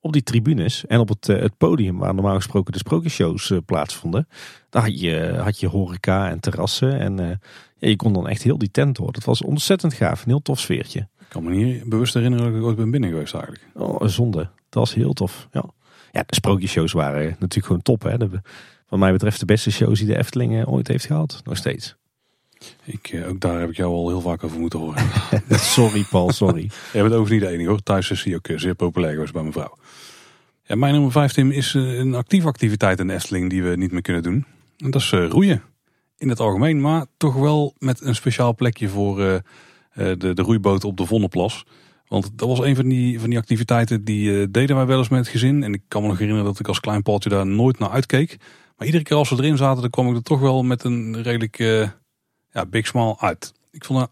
op die tribunes. En op het, het podium waar normaal gesproken de sprookjeshows plaatsvonden. Daar had je, had je horeca en terrassen. En ja, je kon dan echt heel die tent door. Dat was ontzettend gaaf. Een heel tof sfeertje. Ik kan me niet bewust herinneren dat ik ooit ben binnen geweest eigenlijk. Oh, zonde. Dat was heel tof. Ja. Ja, de sprookjeshows waren natuurlijk gewoon top. Hè? De, wat mij betreft de beste shows die de Efteling eh, ooit heeft gehad. Nog steeds. Ik, eh, ook daar heb ik jou al heel vaak over moeten horen. *laughs* sorry Paul, sorry. *laughs* Jij bent over niet de enige hoor. Thuis is hij ook eh, zeer populair geweest bij mijn vrouw. Ja, mijn nummer 15 is een actieve activiteit in de Efteling die we niet meer kunnen doen. En dat is roeien. In het algemeen, maar toch wel met een speciaal plekje voor de, de roeiboot op de Vonneplas. Want dat was een van die, van die activiteiten die deden wij wel eens met het gezin. En ik kan me nog herinneren dat ik als klein paltje daar nooit naar uitkeek. Maar iedere keer als we erin zaten, dan kwam ik er toch wel met een redelijk ja, big smile uit. Ik vond dat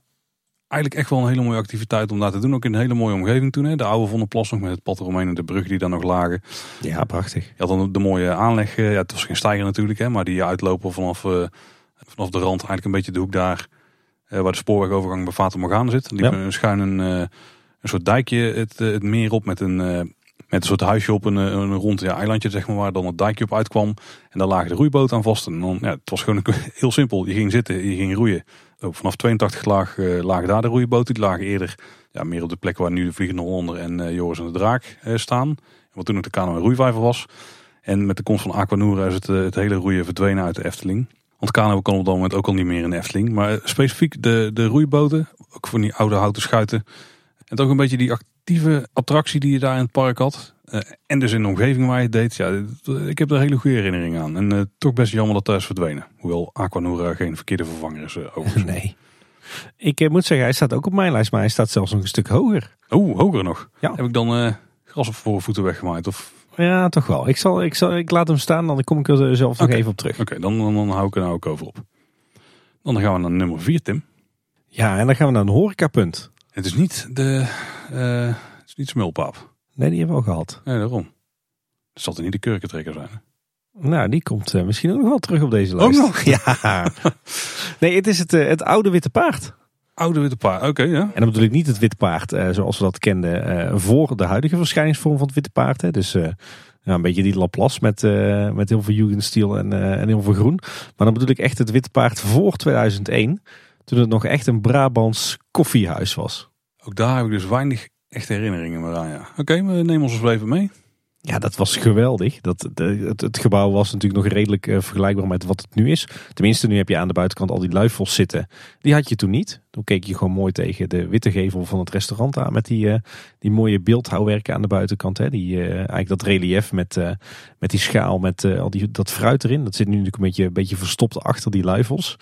eigenlijk echt wel een hele mooie activiteit om daar te doen. Ook in een hele mooie omgeving toen. Hè. De oude Vonneplas nog met het pad eromheen en de brug die daar nog lagen. Ja, prachtig. Je had dan de mooie aanleg. Ja, het was geen stijger natuurlijk, hè, maar die uitlopen vanaf, uh, vanaf de rand eigenlijk een beetje de hoek daar. waar de spoorwegovergang bij Fata Morgana zit. Die ja. een schuin een een soort dijkje het, eh, het meer op met een, eh, met een soort huisje op een, eh, een rond ja, eilandje, zeg maar, waar dan het dijkje op uitkwam. En daar lagen de roeiboot aan vast. En dan, ja, het was gewoon *laughs* heel simpel. Je ging zitten, je ging roeien. Ook vanaf 82 laag, lagen daar de roeiboten. Die lagen eerder ja, meer op de plek waar nu de Vliegende Hollander en Joris en de Draak staan. Wat toen ook de kano en roeivijver was. En met de komst van Aquanura is het, het hele roeien verdwenen uit de Efteling. Want kano kan op dat moment ook al niet meer in de Efteling. Maar specifiek de, de roeiboten, ook van die oude houten schuiten, en toch een beetje die actieve attractie die je daar in het park had. Uh, en dus in de omgeving waar je het deed. Ja, ik heb er hele goede herinneringen aan. En uh, toch best jammer dat dat is verdwenen. Hoewel Aquanura geen verkeerde vervanger is. Uh, *laughs* nee. Ik moet zeggen, hij staat ook op mijn lijst, maar hij staat zelfs nog een stuk hoger. Oh, hoger nog? Ja. Heb ik dan gras op voor voeten weggemaaid? Of... Ja, toch wel. Ik, zal, ik, zal, ik laat hem staan, dan kom ik er zelf nog even op terug. Oké, dan, dan, dan, hou ik er nou ook over op. Dan gaan we naar nummer 4, Tim. Ja, en dan gaan we naar een horecapunt. Het is niet de. Uh, het is niet smulpaap. Nee, die hebben we al gehad. Nee, daarom. Het zal er niet de kurkentrekker zijn. Nou, die komt uh, misschien ook nog wel terug op deze lijst. Ook nog? *laughs* Ja. nee, het is het, uh, het oude witte paard. Oude witte paard, oké, ja. En dan bedoel ik niet het witte paard zoals we dat kenden voor de huidige verschijningsvorm van het witte paard. Hè. Dus ja, een beetje die Laplace met, met heel veel Jugendstil en, en heel veel groen. Maar dan bedoel ik echt het witte paard voor 2001. Toen het nog echt een Brabants koffiehuis was. Ook daar heb ik dus weinig echte herinneringen meer aan. Ja. Oké, we nemen ons even mee. Ja, dat was geweldig. Dat, het, het, gebouw was natuurlijk nog redelijk uh, vergelijkbaar met wat het nu is. Tenminste, nu heb je aan de buitenkant al die luifels zitten. Die had je toen niet. Toen keek je gewoon mooi tegen de witte gevel van het restaurant aan. Met die, uh, die mooie beeldhouwwerken aan de buitenkant. Hè. Die, uh, eigenlijk dat relief met, met die schaal met al die, dat fruit erin. Dat zit nu natuurlijk een beetje, een beetje verstopt achter die luifels.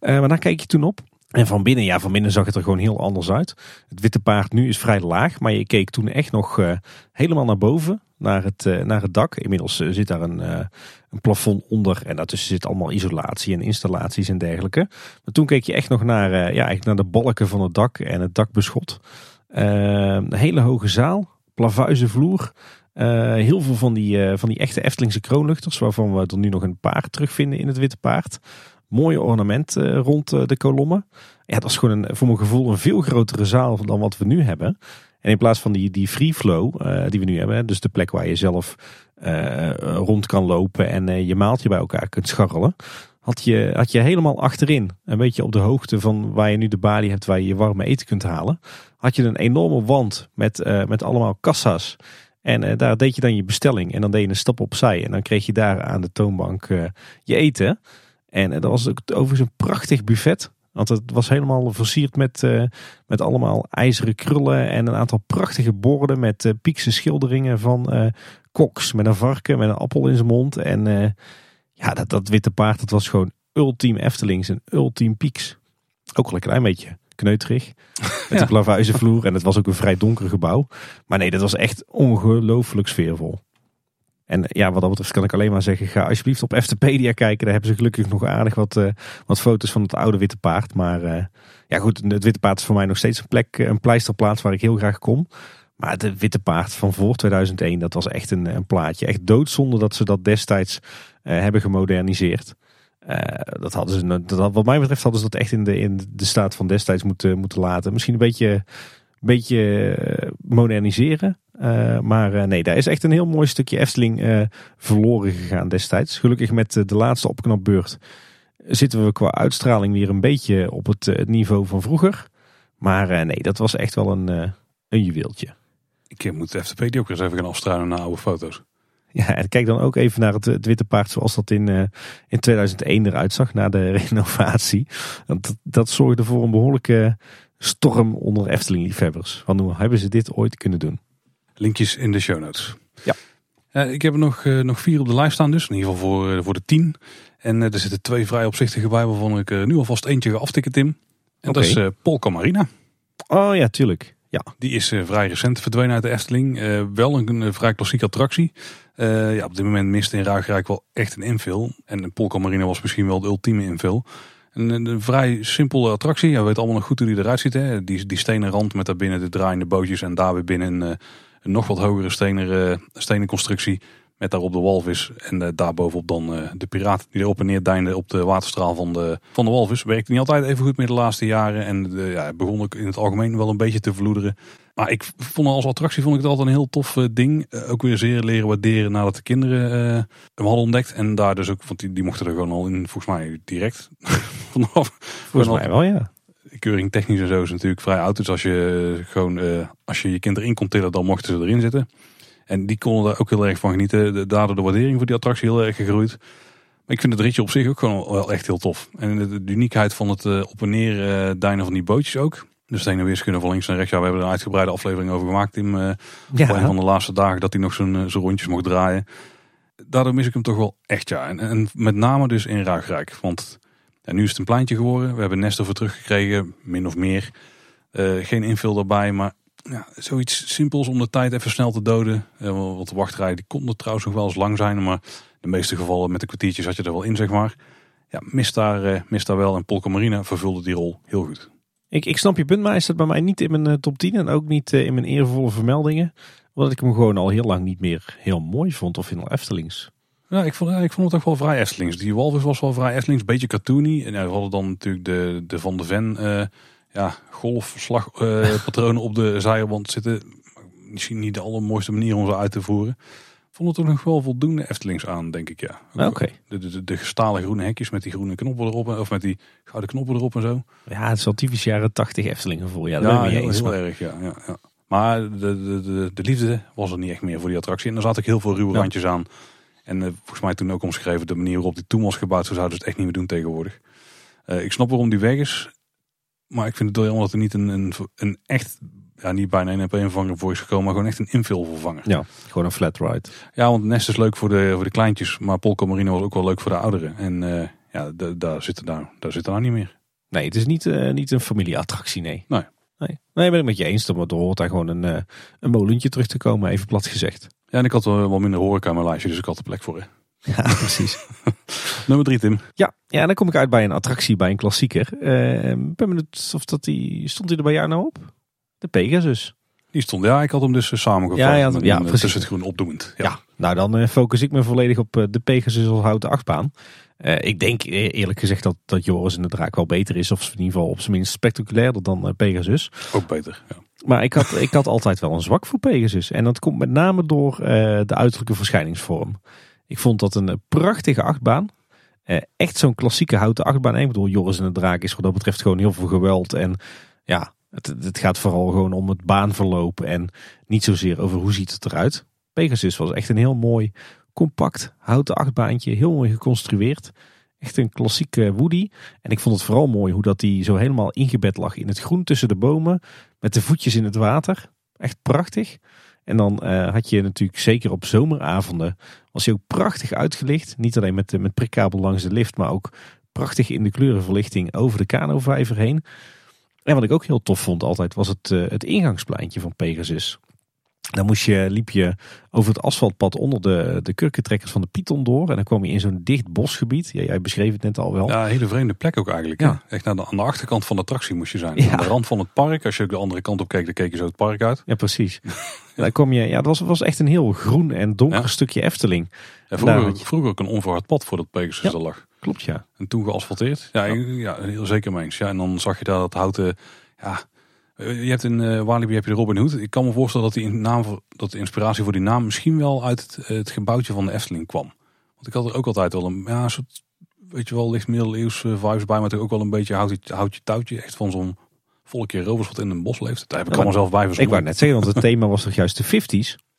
maar daar kijk je toen op. En van binnen, ja, van binnen zag het er gewoon heel anders uit. Het witte paard nu is vrij laag, maar je keek toen echt nog uh, helemaal naar boven, naar het, uh, naar het dak. Inmiddels uh, zit daar een, een plafond onder en daartussen zit allemaal isolatie en installaties en dergelijke. Maar toen keek je echt nog naar, ja, eigenlijk naar de balken van het dak en het dakbeschot. een hele hoge zaal, plavuizen vloer. heel veel van die, van die echte Eftelingse kroonluchters, waarvan we er nu nog een paar terugvinden in het witte paard mooie ornament uh, rond uh, de kolommen. Ja, dat is gewoon een, voor mijn gevoel een veel grotere zaal dan wat we nu hebben. En in plaats van die, die free flow uh, die we nu hebben, dus de plek waar je zelf rond kan lopen en je maaltje bij elkaar kunt scharrelen, had je, had je helemaal achterin, een beetje op de hoogte van waar je nu de balie hebt waar je je warme eten kunt halen, had je een enorme wand met, met allemaal kassa's. En daar deed je dan je bestelling en dan deed je een stap opzij en dan kreeg je daar aan de toonbank je eten. En dat was ook overigens een prachtig buffet. Want het was helemaal versierd met, uh, met allemaal ijzeren krullen en een aantal prachtige borden met uh, piekse schilderingen van uh, koks. Met een varken, met een appel in zijn mond. En ja, dat, dat witte paard, dat was gewoon ultiem Eftelings en ultiem pieks. Ook al een klein beetje kneuterig. *laughs* Met ja. de plavuizenvloer. En het was ook een vrij donker gebouw. Maar nee, dat was echt ongelooflijk sfeervol. En ja, wat dat betreft kan ik alleen maar zeggen, ga alsjeblieft op Eftepedia kijken. Daar hebben ze gelukkig nog aardig wat, uh, wat foto's van het oude Witte Paard. Maar uh, ja goed, het Witte Paard is voor mij nog steeds een plek, een pleisterplaats waar ik heel graag kom. Maar de Witte Paard van voor 2001, dat was echt een, een plaatje. Echt doodzonde dat ze dat destijds hebben gemoderniseerd. dat hadden ze, dat, wat mij betreft hadden ze dat echt in de, in de staat van destijds moeten, moeten laten. Misschien een beetje, beetje moderniseren. Uh, maar uh, nee, daar is echt een heel mooi stukje Efteling uh, verloren gegaan destijds. Gelukkig met de laatste opknapbeurt zitten we qua uitstraling weer een beetje op het, het niveau van vroeger. Maar nee, dat was echt wel een, een juweeltje. Ik moet de FTP ook eens even gaan afstruinen naar oude foto's. Ja, en kijk dan ook even naar het, het witte paard zoals dat in, in 2001 eruit zag na de *laughs* renovatie. Want dat, dat zorgde voor een behoorlijke storm onder Efteling-liefhebbers. Want hoe hebben ze dit ooit kunnen doen? Linkjes in de show notes. Ja. Uh, ik heb er nog, uh, nog vier op de lijst staan dus. In ieder geval voor, uh, voor de tien. En er zitten twee vrij opzichtige bij waarvan ik nu alvast eentje ga aftikken Tim. En okay. dat is Polka Marina. Oh ja, tuurlijk. Ja. Die is vrij recent verdwenen uit de Efteling. wel een, vrij klassieke attractie. ja, op dit moment mist in Ruigrijk wel echt een invul. En Polka Marina was misschien wel de ultieme invul. Een, een, vrij simpele attractie. Ja, we weten allemaal nog goed hoe die eruit ziet. Hè? Die, die stenen rand met daarbinnen de draaiende bootjes. En daar weer binnen een, nog wat hogere stenen, uh, stenen constructie. Met daarop de walvis en uh, daarbovenop dan uh, de piraat die erop en neer deinde op de waterstraal van de, van de walvis. Werkte niet altijd even goed meer de laatste jaren. En ja, begon ook in het algemeen wel een beetje te vloederen. Maar ik vond als attractie vond ik het altijd een heel tof ding. ook weer zeer leren waarderen nadat de kinderen hem hadden ontdekt. En daar dus ook, want die, die mochten er gewoon al in, volgens mij direct *laughs* vanaf. Volgens mij wel, ja keuring technisch en zo is natuurlijk vrij oud. Dus als je gewoon uh, als je je kind erin kon tillen, dan mochten ze erin zitten. En die konden er ook heel erg van genieten. Daardoor de waardering voor die attractie heel erg gegroeid. Maar ik vind het ritje op zich ook gewoon wel echt heel tof. En de, de uniekheid van het uh, op en neer uh, duinen van die bootjes ook. De stenen weerskunde van links en rechts. Ja, we hebben er een uitgebreide aflevering over gemaakt. In uh, ja. een van de laatste dagen dat hij nog zo'n zo rondjes mocht draaien. Daardoor mis ik hem toch wel echt ja. En, en met name dus in Ruigrijk. Want en nu is het een pleintje geworden. We hebben Nestor voor teruggekregen, min of meer. Uh, geen invul erbij, maar ja, zoiets simpels om de tijd even snel te doden. Uh, want de wachtrij die kon er trouwens nog wel eens lang zijn. Maar de meeste gevallen met de kwartiertjes had je er wel in, zeg maar. Ja, mist daar, uh, mist daar wel. En Polka Marina vervulde die rol heel goed. Ik, ik snap je punt, maar is het bij mij niet in mijn top 10 en ook niet in mijn eervolle vermeldingen. Omdat ik hem gewoon al heel lang niet meer heel mooi vond of in Eftelings. Ja, ik vond, ik vond het ook wel vrij Estelings. Die walvis was wel vrij Estelings, beetje cartoony. En ja, we hadden dan natuurlijk de, de Van de Ven uh, ja, golfslagpatronen *laughs* uh, op de zijwand zitten. Misschien niet de allermooiste manier om ze uit te voeren. Vond het ook nog wel voldoende Eftelings aan, denk ik, ja. Oké. Okay. De, de, de, gestalen groene hekjes met die groene knoppen erop, of met die gouden knoppen erop en zo. Ja, het is al typisch jaren 80 Efteling gevoel. Ja, dat ja, heel, eens, heel erg, ja, ja, ja. Maar de, de, de, de liefde was er niet echt meer voor die attractie. En er zaten ook heel veel ruwe Ja. randjes aan. En eh, volgens mij toen ook omschreven de manier waarop die toen was gebouwd. Zo zouden ze het echt niet meer doen tegenwoordig. Eh, ik snap waarom die weg is. Maar ik vind het wel jammer dat er niet een, een, een echt, ja niet bijna een op een vervanger voor is gekomen. Maar gewoon echt een invulvervanger. Ja, gewoon een flat ride. Ja, want Nest is leuk voor de, voor de kleintjes. Maar Polka Marino was ook wel leuk voor de ouderen. En eh, ja, da- daar zit er nou, daar zit er nou niet meer. Nee, het is niet, niet een familieattractie, nee. Nee. Nee, nee ben ik met je eens. Er hoort daar gewoon een, eh, een molentje terug te komen, even plat gezegd. Ja, en ik had wel, wel minder horeca in mijn lijstje. Dus ik had er plek voor. Hè. *laughs* Ja, precies. *laughs* Nummer drie, Tim. Ja, ja, en dan kom ik uit bij een attractie, bij een klassieker. Ik ben benieuwd of dat die... Stond die er bij jou nou op? De Pegasus. Die stond, ja, ik had hem dus eh, samengevat. Ja, ja, met ja, eh, precies. tussen het groen opdoemend. Ja. Ja. nou dan eh, focus ik me volledig op eh, de Pegasus als houten achtbaan. Eh, ik denk eh, eerlijk gezegd dat, dat Joris en de Draak wel beter is. Of in ieder geval op zijn minst spectaculairder dan eh, Pegasus. Ook beter. Ja. Maar ik had, ik had altijd wel een zwak voor Pegasus. En dat komt met name door eh, de uiterlijke verschijningsvorm. Ik vond dat een eh, prachtige achtbaan. Eh, echt zo'n klassieke houten achtbaan. En ik bedoel, Joris en de Draak is wat dat betreft gewoon heel veel geweld. En ja, het, het gaat vooral gewoon om het baanverloop. En niet zozeer over hoe ziet het eruit. Pegasus was echt een heel mooi, compact houten achtbaantje. Heel mooi geconstrueerd. Echt een klassieke Woody. En ik vond het vooral mooi hoe dat die zo helemaal ingebed lag in het groen tussen de bomen. Met de voetjes in het water. Echt prachtig. En dan eh, had je natuurlijk zeker op zomeravonden. Was hij ook prachtig uitgelicht. Niet alleen met, met prikkabel langs de lift. Maar ook prachtig in de kleurenverlichting over de kanovijver heen. En wat ik ook heel tof vond altijd. Was het, eh, het ingangspleintje van Pegasus. Dan moest je, liep je over het asfaltpad onder de, de kurkentrekkers van de Python door. En dan kwam je in zo'n dicht bosgebied. Ja, jij beschreef het net al wel. ja, een hele vreemde plek ook eigenlijk. Ja. Echt de, aan de achterkant van de attractie moest je zijn. Ja. Aan de rand van het park. Als je ook de andere kant op keek, dan keek je zo het park uit. Ja, precies. *laughs* Daar kom je, ja, dat was, was echt een heel groen en donker stukje Efteling. Vroeger, je- vroeger ook een onverhard pad voordat Pegasus Ja. er lag. Klopt, ja. En toen geasfalteerd. Ja, ja. ja heel zeker mee eens. Ja, en dan zag je daar dat houten... Ja, eh, je hebt in eh Walibi heb je de Robin Hood. Ik kan me voorstellen dat, die naam, dat de inspiratie voor die naam misschien wel uit het, het gebouwtje van de Efteling kwam. Want ik had er ook altijd wel een ja, soort, weet je wel, licht middeleeuws eh, vibes bij. Maar toch ook wel een beetje houtje, houtje touwtje. Echt van zo'n volkje rovers wat in een bos leeft. Daar heb ik Ja, allemaal zelf bij Ik verzonnen. wou net zeggen, want het thema was toch juist de 50s.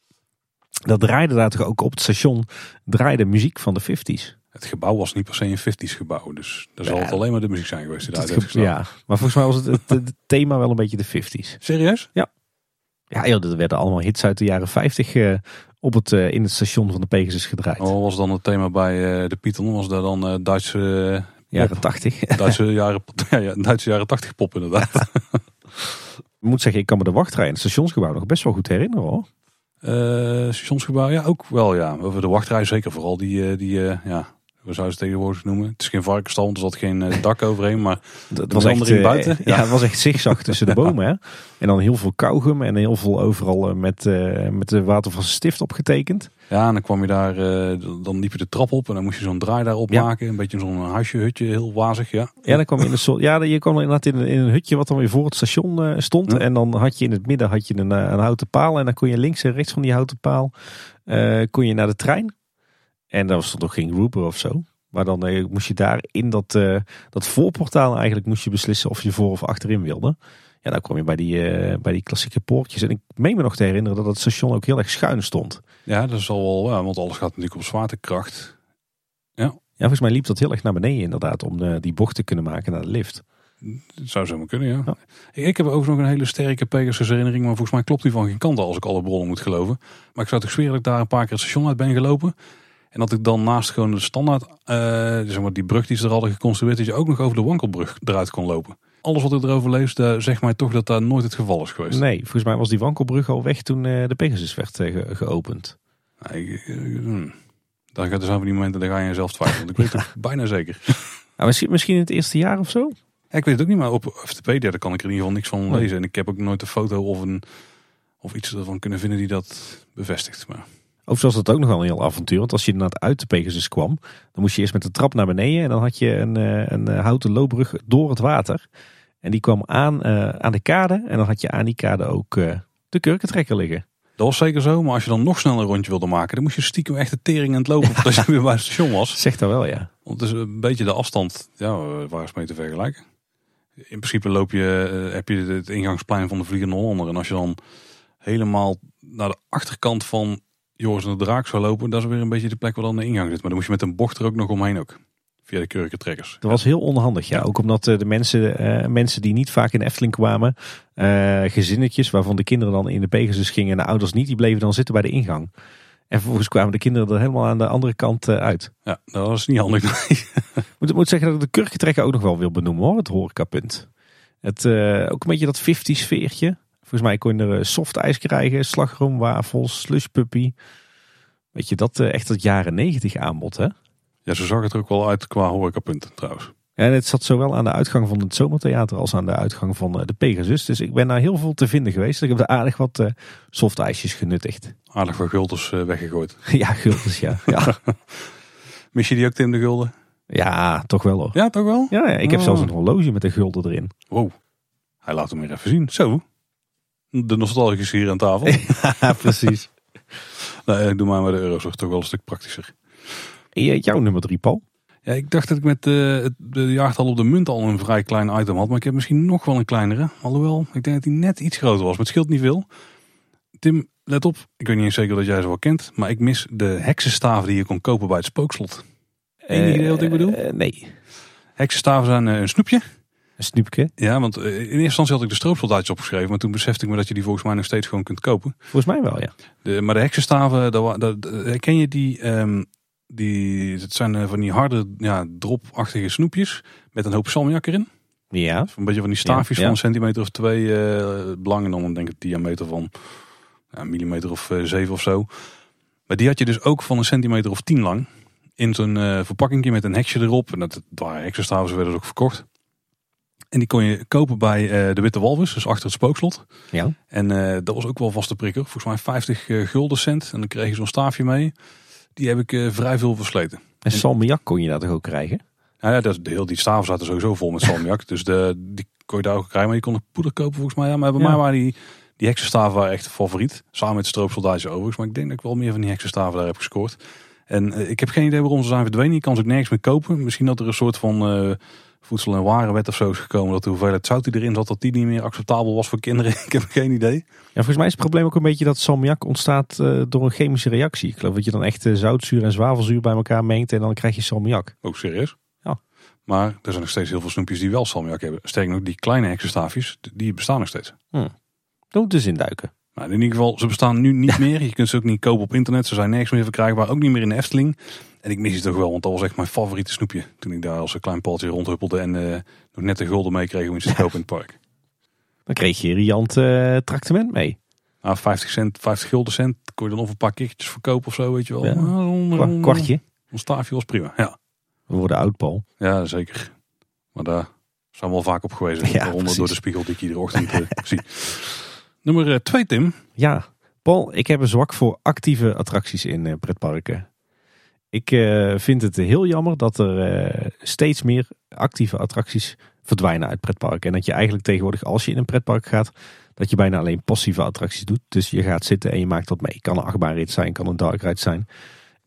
Dat draaide daar toch ook op het station, draaide muziek van de 50s. Het gebouw was niet per se een 50s gebouw. Dus daar zal Ja, het alleen maar de muziek zijn geweest die Dat daar ge- uitgestaan. ja, maar volgens mij was het, het, het thema wel een beetje de 50s. Serieus? Ja, joh, er werden allemaal hits uit de jaren 50 eh, op het, eh, in het station van de Pegasus gedraaid. Wat was dan het thema bij eh, de Python? Was daar dan *laughs* Duitse, jaren 80. Duitse, jaren, ja, ja, Duitse jaren 80 pop inderdaad? *laughs* Ik moet zeggen, ik kan me de wachtrij in het stationsgebouw nog best wel goed herinneren hoor. Stationsgebouw, ja, ook wel, ja. Over de wachtrij zeker vooral die, die eh, ja, we zouden het tegenwoordig noemen. Het is geen varkenstal, want er zat geen eh, dak overheen, maar Het De was echt meandering eh, buiten? Ja. Ja. het was echt zigzag *laughs* tussen de bomen. Hè? En dan heel veel kauwgum en heel veel overal eh, met, eh, met de watervaste stift opgetekend. ja, en dan kwam je daar, dan liep je de trap op en dan moest je zo'n draai daarop Ja. maken. Een beetje zo'n huisje, hutje, heel wazig, ja. Ja, dan kwam je in een soort. Ja, je kwam inderdaad in een, in een hutje wat dan weer voor het station stond. Ja. En dan had je in het midden had je een, een houten paal. En dan kon je links en rechts van die houten paal kon je naar de trein. En daar stond nog geen grouper of zo. Maar dan eh, moest je daar in dat, eh, dat voorportaal eigenlijk moest je beslissen of je voor of achterin wilde. Ja, dan kwam je bij die, eh, bij die klassieke poortjes. En ik meen me nog te herinneren dat het station ook heel erg schuin stond. Ja, dat is al wel, ja, want alles gaat natuurlijk op zwaartekracht. Ja, volgens mij liep dat heel erg naar beneden inderdaad. Om die bocht te kunnen maken naar de lift. Dat zou zomaar kunnen, ja. Ja. Ik heb ook nog een hele sterke Pegasus herinnering, maar volgens mij klopt die van geen kant als ik alle bronnen moet geloven. Maar ik zou toch zweren dat ik daar een paar keer het station uit ben gelopen. En dat ik dan naast gewoon de standaard, eh, zeg maar die brug die ze er hadden geconstrueerd, dat je ook nog over de wankelbrug eruit kon lopen. Alles wat ik erover lees, daar zegt mij toch dat daar nooit het geval is geweest. Nee, volgens mij was die wankelbrug al weg toen eh, de Pegasus werd eh, ge- geopend. Nee, ik- hmm. Dan gaat er zijn van die momenten, dan ga je jezelf twijfelen. Ik weet het *laughs* bijna zeker. *laughs* Nou, misschien, misschien in het eerste jaar of zo? Ja, ik weet het ook niet, maar op FTP daar kan ik er in ieder geval niks van lezen. En ik heb ook nooit een foto of, een, of iets ervan kunnen vinden die dat bevestigt. Maar Overigens was dat ook nog wel een heel avontuur. Want als je inderdaad uit de Pegasus kwam, dan moest je eerst met de trap naar beneden. En dan had je een, eh, een eh, houten loopbrug door het water. En die kwam aan, eh, aan de kade. En dan had je aan die kade ook de kurkentrekker liggen. Dat was zeker zo, maar als je dan nog sneller een rondje wilde maken, dan moest je stiekem echt de tering aan het lopen voordat je *laughs* weer bij het station was. Zegt dat wel, ja. Want het is een beetje de afstand, ja, waar is mee te vergelijken. In principe loop je, heb je het ingangsplein van de Vliegende Hollander. En als je dan helemaal naar de achterkant van Joris en de Draak zou lopen. Dat is weer een beetje de plek waar dan de ingang zit. Maar dan moet je met een bocht er ook nog omheen ook. Via de kurkentrekkers. Dat was heel onhandig, ja. Ook omdat eh, de mensen, eh, mensen die niet vaak in de Efteling kwamen, eh, gezinnetjes waarvan de kinderen dan in de Pegasus gingen en de ouders niet, die bleven dan zitten bij de ingang. En vervolgens kwamen de kinderen er helemaal aan de andere kant uit. Ja, dat was niet handig. *laughs* nee. moet, moet zeggen dat ik de kurkentrekker ook nog wel wil benoemen hoor, het horecapunt. Het, ook een beetje dat 50 sfeertje. Volgens mij kon je er eh, soft ijs krijgen, slagroom, wafels, slushpuppy. Weet je, dat eh, echt dat jaren 90 aanbod hè. Ja, zo zag het er ook wel uit qua horecapunten trouwens. En het zat zowel aan de uitgang van het Zomertheater als aan de uitgang van eh, de Pegasus. Dus ik ben daar heel veel te vinden geweest. Ik heb er aardig wat soft ijsjes genuttigd. Aardig wat guldens eh, weggegooid. *laughs* ja, guldens ja. ja. *laughs* Mis je die ook Tim de Gulden? Ja, toch wel hoor. Ja, toch wel? Ja, ja, ik heb Oh. zelfs een horloge met een gulden erin. Wow. Hij laat hem weer even zien. Zo. De nostalgisch hier aan tafel. *laughs* Ja, precies. *laughs* ik doe maar met de euro's toch wel een stuk praktischer. En Jouw nummer drie, Paul. Ja, ik dacht dat ik met eh, de jaartal op de munt al een vrij klein item had. Maar ik heb misschien nog wel een kleinere. Alhoewel, ik denk dat die net iets groter was. Maar het scheelt niet veel. Tim, let op. Ik weet niet eens zeker dat jij ze wel kent. Maar ik mis de heksenstaven die je kon kopen bij het spookslot. Enig idee wat ik bedoel? Eh, nee. Heksenstaven zijn eh, een snoepje. Snoepje. Ja, want eh, in eerste instantie had ik de stroopsoldaatjes opgeschreven. Maar toen besefte ik me dat je die volgens mij nog steeds gewoon kunt kopen. Volgens mij wel, ja. De, maar de heksenstaven, dat, dat, dat- herken je die, ehm, die, het zijn eh, van die harde, ja, dropachtige snoepjes met een hoop salmiak erin. Ja. Een beetje van die staafjes Ja, ja. van een centimeter of twee eh belang en dan denk ik diameter van ja, een millimeter of eh, zeven of zo. Maar die had je dus ook van een centimeter of tien lang in zo'n eh verpakkingje met een heksje erop. En dat, dat waren heksenstaven, ze werden ook verkocht. En die kon je kopen bij eh, de Witte Walvis, dus achter het spookslot. Ja. En eh, dat was ook wel vaste prikker. Volgens mij 50 eh, gulden cent. En dan kreeg je zo'n staafje mee. Die heb ik vrij veel versleten. En salmiak kon je dat toch ook krijgen? Nou ja, dat, de heel die staven zaten sowieso vol met salmiak. *laughs* dus de, die kon je daar ook krijgen. Maar je kon ook poeder kopen volgens mij. Ja, maar bij Ja. mij waren die, die heksenstaven waren echt favoriet. Samen met de stroopsoldaatjes overigens. Maar ik denk dat ik wel meer van die heksenstaven daar heb gescoord. En ik heb geen idee waarom ze zijn verdwenen. Je kan ze ook nergens meer kopen. Misschien dat er een soort van voedsel- en warenwet of zo is gekomen. Dat de hoeveelheid zout die erin zat, dat die niet meer acceptabel was voor kinderen. *laughs* ik heb geen idee. Ja, volgens mij is het probleem ook een beetje dat salmiak ontstaat eh, door een chemische reactie. Ik geloof dat je dan echt eh, zoutzuur en zwavelzuur bij elkaar mengt en dan krijg je salmiak. Ook serieus. Ja. Maar er zijn nog steeds heel veel snoepjes die wel salmiak hebben. Sterker nog, die kleine heksenstaafjes, die bestaan nog steeds. Daar moet dus induiken. Maar in ieder geval, ze bestaan nu niet meer. Je kunt ze ook niet kopen op internet. Ze zijn nergens meer verkrijgbaar. Ook niet meer in de Efteling. En ik mis het toch wel, want dat was echt mijn favoriete snoepje. Toen ik daar als een klein paltje rondhuppelde en eh, nog net de gulden meekreeg om iets te *laughs* kopen in het park. Dan kreeg je riant eh tractement mee. Nou, 50 cent, 50 gulden cent, kon je dan of een paar kikkertjes verkopen of zo, weet je wel. Ja. Een, Kwa- een- kwartje. Een staafje was prima, ja. We worden oud, Paul. Ja, zeker. Maar daar zijn we wel vaak op geweest. *laughs* Ja, door de spiegel die ik iedere ochtend eh, *laughs* zie. Nummer eh, twee, Tim. Ja, Paul, ik heb een zwak voor actieve attracties in eh, pretparken. Ik eh, vind het heel jammer dat er eh, steeds meer actieve attracties verdwijnen uit pretparken. En dat je eigenlijk tegenwoordig, als je in een pretpark gaat, dat je bijna alleen passieve attracties doet. Dus je gaat zitten en je maakt dat mee. Kan een achtbaanrit zijn, kan een dark ride zijn.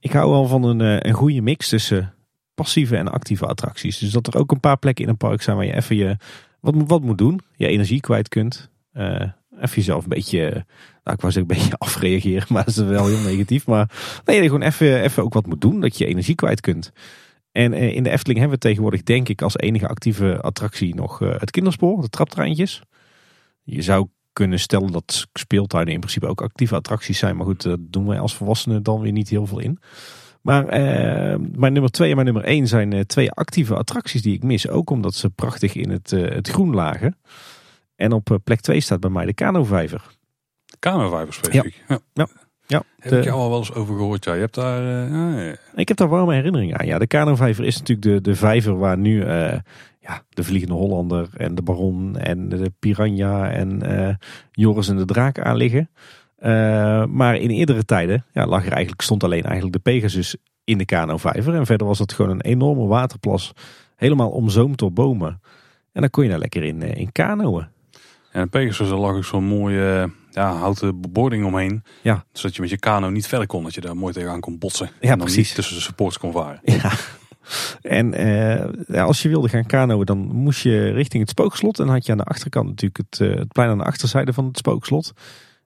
Ik hou wel van een, eh, een goede mix tussen passieve en actieve attracties. Dus dat er ook een paar plekken in een park zijn waar je even je, wat, wat moet doen. Je energie kwijt kunt. Eh, even jezelf een beetje, nou ik zeggen een beetje *laughs* afreageren, maar dat is wel heel negatief. Maar nee, gewoon even, even ook wat moet doen, dat je energie kwijt kunt. En eh, in de Efteling hebben we tegenwoordig denk ik als enige actieve attractie nog eh, het kinderspoor, de traptreintjes. Je zou kunnen stellen dat speeltuinen in principe ook actieve attracties zijn. Maar goed, daar doen wij als volwassenen dan weer niet heel veel in. Maar eh, mijn nummer twee en mijn nummer één zijn twee actieve attracties die ik mis. Ook omdat ze prachtig in het, het groen lagen. En op eh, plek 2 staat bij mij de kanovijver. Kamervijver specifiek. Ja. Ja. Ja, Heb de- ik jou al wel eens over gehoord. Ja. Je hebt daar... eh, ja, ja. Ik heb daar warme herinneringen aan. Ja, de kanovijver is natuurlijk de, de vijver waar nu eh, ja, de Vliegende Hollander en de Baron en de Piranha en Joris en de Draak aan liggen. Maar in eerdere tijden ja, lag er eigenlijk, stond alleen eigenlijk de Pegasus in de kanovijver. En verder was het gewoon een enorme waterplas, helemaal omzoomd door bomen. En dan kon je daar lekker in, in kanoën. En Pegasus er lag ook zo'n mooie ja, houten bebording omheen. Ja. Zodat je met je kano niet verder kon. Dat je daar mooi tegenaan kon botsen. Ja, en dan precies. niet tussen de supports kon varen. Ja. En eh, ja, als je wilde gaan kanoën, dan moest je richting het spookslot. En dan had je aan de achterkant natuurlijk het, eh, het plein aan de achterzijde van het spookslot.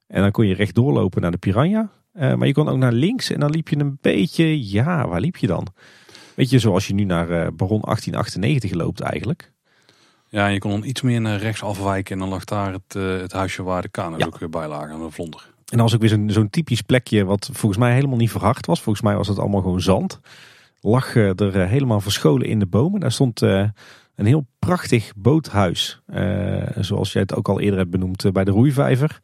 En dan kon je recht doorlopen naar de Piranha. Eh, maar je kon ook naar links en dan liep je een beetje, ja, waar liep je dan? Weet je, zoals je nu naar uh, Baron 1898 loopt eigenlijk. Ja, je kon dan iets meer naar rechts afwijken en dan lag daar het, uh, het huisje waar de kano's ja. ook weer bij lagen aan de vlonder. En dan was ook weer zo'n typisch plekje wat volgens mij helemaal niet verhard was. Volgens mij was het allemaal gewoon zand. Lag er helemaal verscholen in de bomen. Daar stond een heel prachtig boothuis. zoals jij het ook al eerder hebt benoemd bij de roeivijver.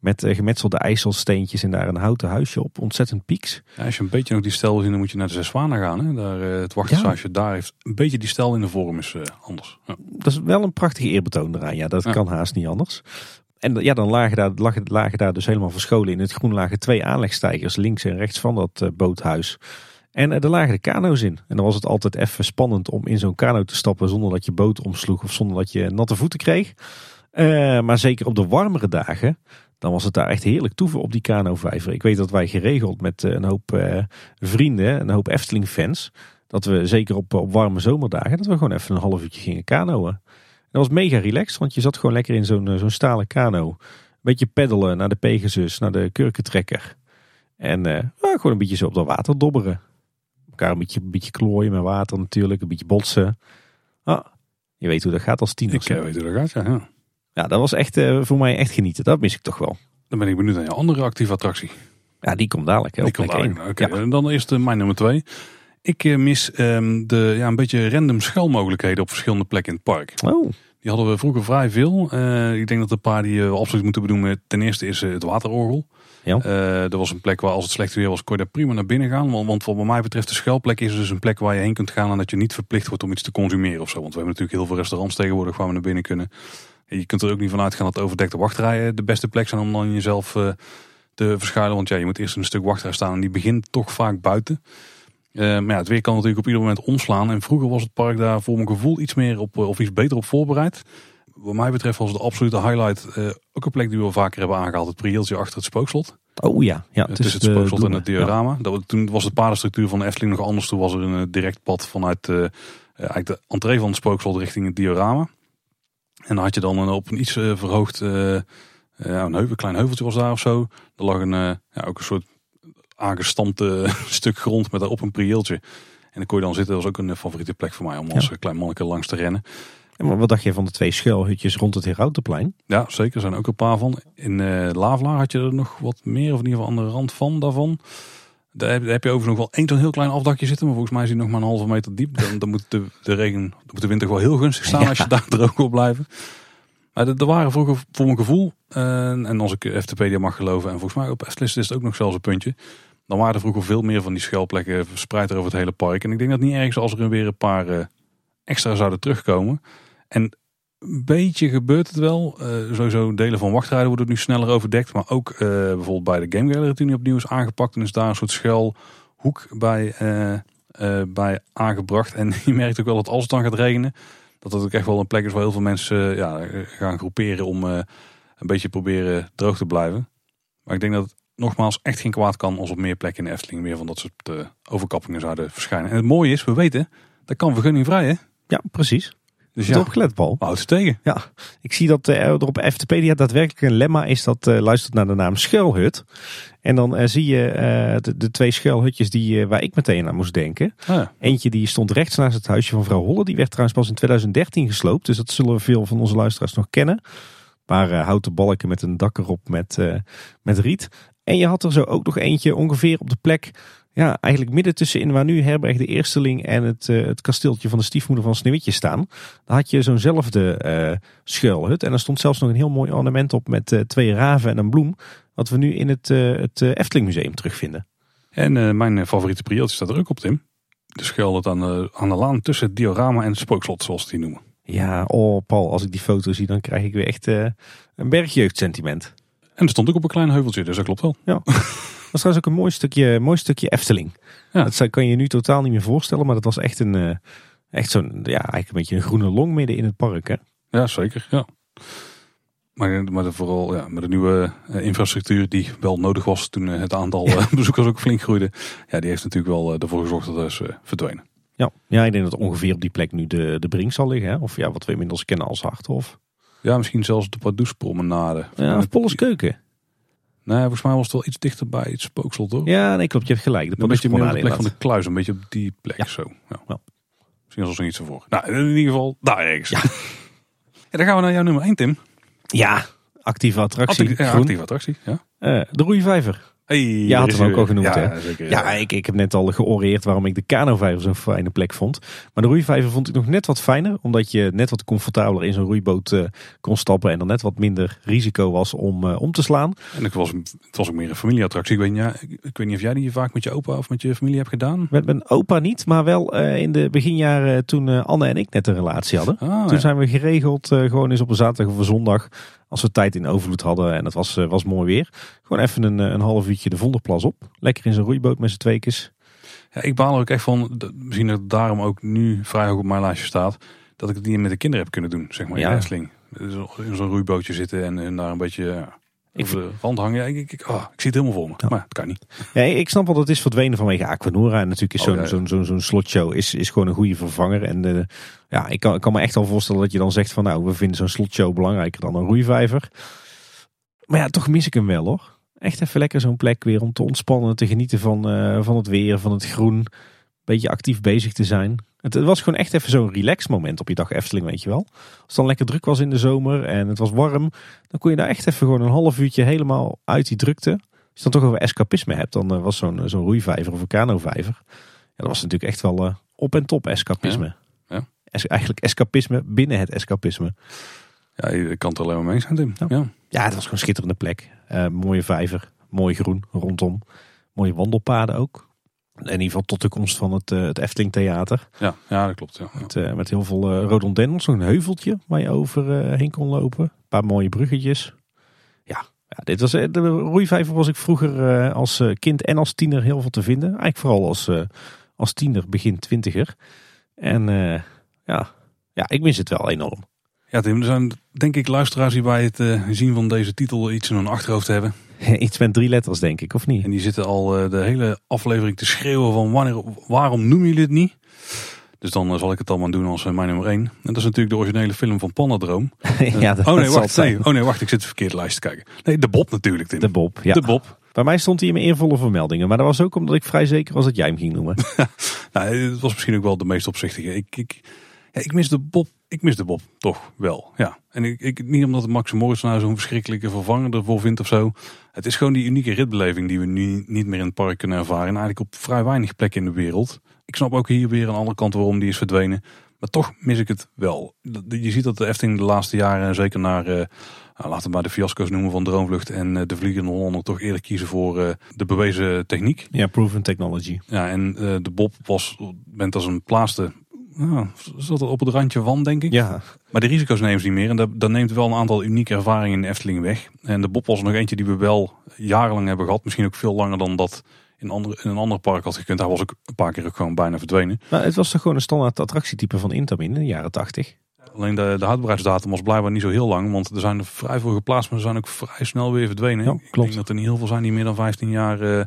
Met uh, gemetselde ijzelsteentjes en daar een houten huisje op. Ontzettend pieks. Ja, als je een beetje nog die stel zien, dan moet je naar de Zes Zwanen gaan. Hè? Daar, uh, het wachtershuisje daar heeft een beetje die stel in de vorm is uh, anders. Ja. Dat is wel een prachtige eerbetoon eraan. Ja, dat kan haast niet anders. En ja, dan lagen daar, lagen, lagen daar dus helemaal verscholen in het groen lagen twee aanlegstijgers links en rechts van dat boothuis. En er lagen de kano's in. En dan was het altijd even spannend om in zo'n kano te stappen zonder dat je boot omsloeg of zonder dat je natte voeten kreeg. maar zeker op de warmere dagen, dan was het daar echt heerlijk toeven op die kanovijver. Ik weet dat wij geregeld met eh, een hoop uh, vrienden, een hoop Efteling-fans, dat we zeker op, op warme zomerdagen, dat we gewoon even een half uurtje gingen kanoën. Dat was mega relaxed, want je zat gewoon lekker in zo'n eh, zo'n stalen kano. Een beetje peddelen naar de Pegasus, naar de kurkentrekker. En uh, gewoon een beetje zo op dat water dobberen. Elkaar een beetje, een beetje klooien met water natuurlijk, een beetje botsen. Ah, je weet hoe dat gaat als tiener. Ik weet hoe dat gaat, ja. Ja, dat was echt uh, voor mij echt genieten. Dat mis ik toch wel. Dan ben ik benieuwd naar je andere actieve attractie. Ja, die komt dadelijk. Hè, die komt dadelijk. Oké, okay. ja. dan eerst uh, mijn nummer twee. Ik uh, mis um, de ja, een beetje random schuilmogelijkheden op verschillende plekken in het park. Oh. Die hadden we vroeger vrij veel. ik denk dat een paar die we absoluut moeten benoemen. Ten eerste is het waterorgel. Ja. er was een plek waar als het slecht weer was, kon je daar prima naar binnen gaan. Want, want wat mij betreft de schuilplek is dus een plek waar je heen kunt gaan en dat je niet verplicht wordt om iets te consumeren of zo. Want we hebben natuurlijk heel veel restaurants tegenwoordig waar we naar binnen kunnen. Je kunt er ook niet vanuit gaan dat overdekte wachtrijen de beste plek zijn om dan jezelf uh, te verschuilen. Want ja, je moet eerst een stuk wachtrij staan en die begint toch vaak buiten. Uh, maar ja, het weer kan natuurlijk op ieder moment omslaan. En vroeger was het park daar voor mijn gevoel iets meer op, of iets beter op voorbereid. Wat mij betreft was het absolute highlight uh, ook een plek die we wel vaker hebben aangehaald. Het prieeltje achter het spookslot. Oh ja, ja tussen het spookslot en het diorama. Ja. Dat, toen was de padenstructuur van de Efteling nog anders. Toen was er een direct pad vanuit eigenlijk de entree van het spookslot richting het diorama. En dan had je dan op een iets uh, verhoogd, uh, een, heuvel, klein heuveltje was daar of zo. Er lag een, ja, ook een soort aangestampte *laughs* stuk grond met daarop een prieeltje. En dan kon je dan zitten. Dat was ook een favoriete plek voor mij om als ja. klein manneke langs te rennen. En wat dacht je van de twee schuilhutjes rond het Herautenplein? Ja, zeker. Er zijn ook een paar van. In uh, Lavelaar had je er nog wat meer, of in ieder geval aan de rand van daarvan. Daar heb, heb je overigens nog wel één zo'n heel klein afdakje zitten. Maar volgens mij is hij nog maar een halve meter diep. Dan, dan moet de, de regen, moet de winter wel heel gunstig staan *laughs* als je daar droog wil blijven. Maar er waren vroeger voor mijn gevoel, uh, en als ik FTP mag geloven, en volgens mij op Efteling is het ook nog zelfs een puntje. Dan waren er vroeger veel meer van die schuilplekken verspreid over het hele park. En ik denk dat niet ergens als er weer een paar uh, extra zouden terugkomen. En een beetje gebeurt het wel. Uh, sowieso delen van wachtrijden worden nu sneller overdekt. Maar ook uh, bijvoorbeeld bij de Game Gallery die nu opnieuw is aangepakt. En is daar een soort schuilhoek bij, uh, bij aangebracht. En *laughs* je merkt ook wel dat als het dan gaat regenen. Dat dat ook echt wel een plek is waar heel veel mensen ja, gaan groeperen om een beetje proberen droog te blijven. Maar ik denk dat het nogmaals echt geen kwaad kan als op meer plekken in de Efteling meer van dat soort overkappingen zouden verschijnen. En het mooie is, we weten, dat kan vergunningvrij hè? Ja, precies. Dus ja, opgelet, Paul. houd ze tegen. Ja, ik zie dat uh, er op FTpedia daadwerkelijk een lemma is dat uh, luistert naar de naam schuilhut. En dan uh, zie je de, de, twee schuilhutjes die, waar ik meteen aan moest denken. Ah, ja. Eentje die stond rechts naast het huisje van vrouw Holle. Die werd trouwens pas in 2013 gesloopt. Dus dat zullen veel van onze luisteraars nog kennen. Paar houten balken met een dak erop met, met riet. En je had er zo ook nog eentje ongeveer op de plek ja, eigenlijk midden tussenin waar nu herberg de Eersteling en het, uh, het kasteeltje van de stiefmoeder van Sneeuwwitje staan. Daar had je zo'nzelfde uh, schuilhut. En er stond zelfs nog een heel mooi ornament op met uh, twee raven en een bloem. Wat we nu in het, het Efteling Museum terugvinden. En mijn favoriete prieltje staat er ook op, Tim. De schuilhut aan de, aan de laan tussen het diorama en het spookslot, zoals ze die noemen. Ja, oh Paul, als ik die foto zie, dan krijg ik weer echt een bergjeugdsentiment. En er stond ook op een klein heuveltje, dus dat klopt wel. Ja. *laughs* Dat was trouwens ook een mooi stukje, mooi stukje Efteling. Ja. Dat kan je nu totaal niet meer voorstellen, maar dat was echt een, uh, echt zo'n, ja, eigenlijk een beetje een groene long midden in het park. Hè? Ja, zeker. Ja. Maar, maar vooral ja, met de nieuwe uh, infrastructuur die wel nodig was toen het aantal ja. *laughs* bezoekers ook flink groeide. Ja, die heeft natuurlijk wel ervoor gezorgd dat dat is verdwenen. Ja. ja, ik denk dat ongeveer op die plek nu de, de brink zal liggen. Hè? Of ja, wat we inmiddels kennen als Harthof. Ja, misschien zelfs de Pardoespromenade. Ja, of Polles Keuken. Nee, volgens mij was het wel iets dichter bij het spookslot hoor. Ja, nee, klopt. Je hebt gelijk. De een beetje meer op de plek van de kluis, een beetje op die plek Ja. zo. Ja. Ja. Misschien was er iets ervoor. Nou, in ieder geval daar ergens. Ja. *laughs* dan gaan we naar jouw nummer 1, Tim. Ja, actieve attractie. Actie, ja, actieve attractie. Ja. Eh, de roeivijver. Hey, Ja, had hem ook al genoemd, Ja, hè? zeker. Ja, ik, ik heb net al georeerd waarom ik de kanovijver zo'n fijne plek vond. Maar de roeivijver vond ik nog net wat fijner. Omdat je net wat comfortabeler in zo'n roeiboot eh, kon stappen. En er net wat minder risico was om eh, om te slaan. En het was, het was ook meer een familieattractie. Ik weet, niet, ja, ik, weet niet of jij die vaak met je opa of met je familie hebt gedaan. Met mijn opa niet, maar wel eh, in de beginjaren toen Anne en ik net een relatie hadden. Ah, Toen ja. zijn we geregeld gewoon eens op een zaterdag of een zondag. Als we tijd in overvloed hadden en het was, eh, was mooi weer. Gewoon even een, eh, een half uurtje de Vondelplas op. Lekker in zo'n roeiboot met z'n tweekens. Ja, ik baal er ook echt van, misschien dat het daarom ook nu vrij hoog op mijn lijstje staat, dat ik het niet met de kinderen heb kunnen doen, zeg maar, in Ja. Efteling. Dus In zo'n roeibootje zitten en, en daar een beetje Ik over de rand hangen. Ik, ik, ik, ik zie het helemaal voor me, Ja. maar het kan niet. Ja, ik snap wel dat het is verdwenen vanwege Aquanura. En natuurlijk is Oh, zo'n ja, ja. zo'n zo'n zo'n slotshow is, is gewoon een goede vervanger. En eh, ja, ik kan, ik kan me echt al voorstellen dat je dan zegt van nou, we vinden zo'n slotshow belangrijker dan een roeivijver. Maar ja, toch mis ik hem wel hoor. Echt even lekker zo'n plek weer om te ontspannen, te genieten van, eh, van het weer, van het groen. Beetje actief bezig te zijn. Het, het was gewoon echt even zo'n relax moment op je dag Efteling, weet je wel. Als het dan lekker druk was in de zomer en het was warm, dan kon je daar echt even gewoon een half uurtje helemaal uit die drukte. Als je dan toch over escapisme hebt, dan eh, was zo'n zo'n roeivijver of een kanovijver. Ja, dat was natuurlijk echt wel eh, op en top escapisme. Ja. Ja. Es- eigenlijk escapisme binnen het escapisme. Ja, ik kan het alleen maar mee zijn, Tim. Ja. Ja. Ja, het was gewoon een schitterende plek. Eh, mooie vijver, mooi groen rondom. Mooie wandelpaden ook. In ieder geval tot de komst van het, eh, het Efteling Theater. Ja, ja, dat klopt. Ja. Met, eh, met heel veel eh rhododendrons. Zo'n heuveltje waar je over heen kon lopen. Een paar mooie bruggetjes. Ja, ja dit was, de roeivijver was ik vroeger als kind en als tiener heel veel te vinden. Eigenlijk vooral als, als tiener, begin twintiger. En ja, ja, ik mis het wel enorm. Ja, Tim, er zijn denk ik luisteraars die bij het eh, zien van deze titel iets in hun achterhoofd hebben. *laughs* Iets met drie letters denk ik, of niet? En die zitten al eh, de hele aflevering te schreeuwen van wanneer, waarom noemen jullie het niet? Dus dan eh, zal ik het allemaal doen als mijn nummer 1. En dat is natuurlijk de originele film van Pandadroom. *laughs* ja, dat oh nee, wacht. Nee, oh nee, wacht. Ik zit de verkeerde lijst te kijken. Nee, de Bob natuurlijk, Tim. De Bob, ja. De Bob. Bij mij stond hij in mijn eervolle vermeldingen. Maar dat was ook omdat ik vrij zeker was dat jij hem ging noemen. *laughs* Nou, het was misschien ook wel de meest opzichtige. Ik, ik, ja, ik mis de Bob. Ik mis de Bob, toch wel. Ja. En ik, ik, niet omdat Max Morris nou zo'n verschrikkelijke vervanger ervoor vindt of zo. Het is gewoon die unieke ritbeleving die we nu niet meer in het park kunnen ervaren. En eigenlijk op vrij weinig plekken in de wereld. Ik snap ook hier weer aan de andere kant waarom die is verdwenen. Maar toch mis ik het wel. Je ziet dat de Efteling de laatste jaren, zeker naar, eh, nou, laten we maar de fiasco's noemen van Droomvlucht en eh, de Vliegende Hollander, toch eerder kiezen voor eh, de bewezen techniek. Ja, proven technology. Ja, en de Bob was, bent als een plaaste, nou, zat er op het randje van, denk ik. Ja, Maar de risico's nemen ze niet meer. En dat, dat neemt wel een aantal unieke ervaringen in de Efteling weg. En de Bob was er nog eentje die we wel jarenlang hebben gehad. Misschien ook veel langer dan dat in, andere, in een ander park had gekund. Hij was ook een paar keer ook gewoon bijna verdwenen. maar het was toch gewoon een standaard attractietype van Intamin in de jaren tachtig. Alleen de, de houdbaarheidsdatum was blijkbaar niet zo heel lang. Want er zijn er vrij veel geplaatst, maar ze zijn ook vrij snel weer verdwenen. Ja, Ik klopt. denk dat er niet heel veel zijn die meer dan 15 jaar eh,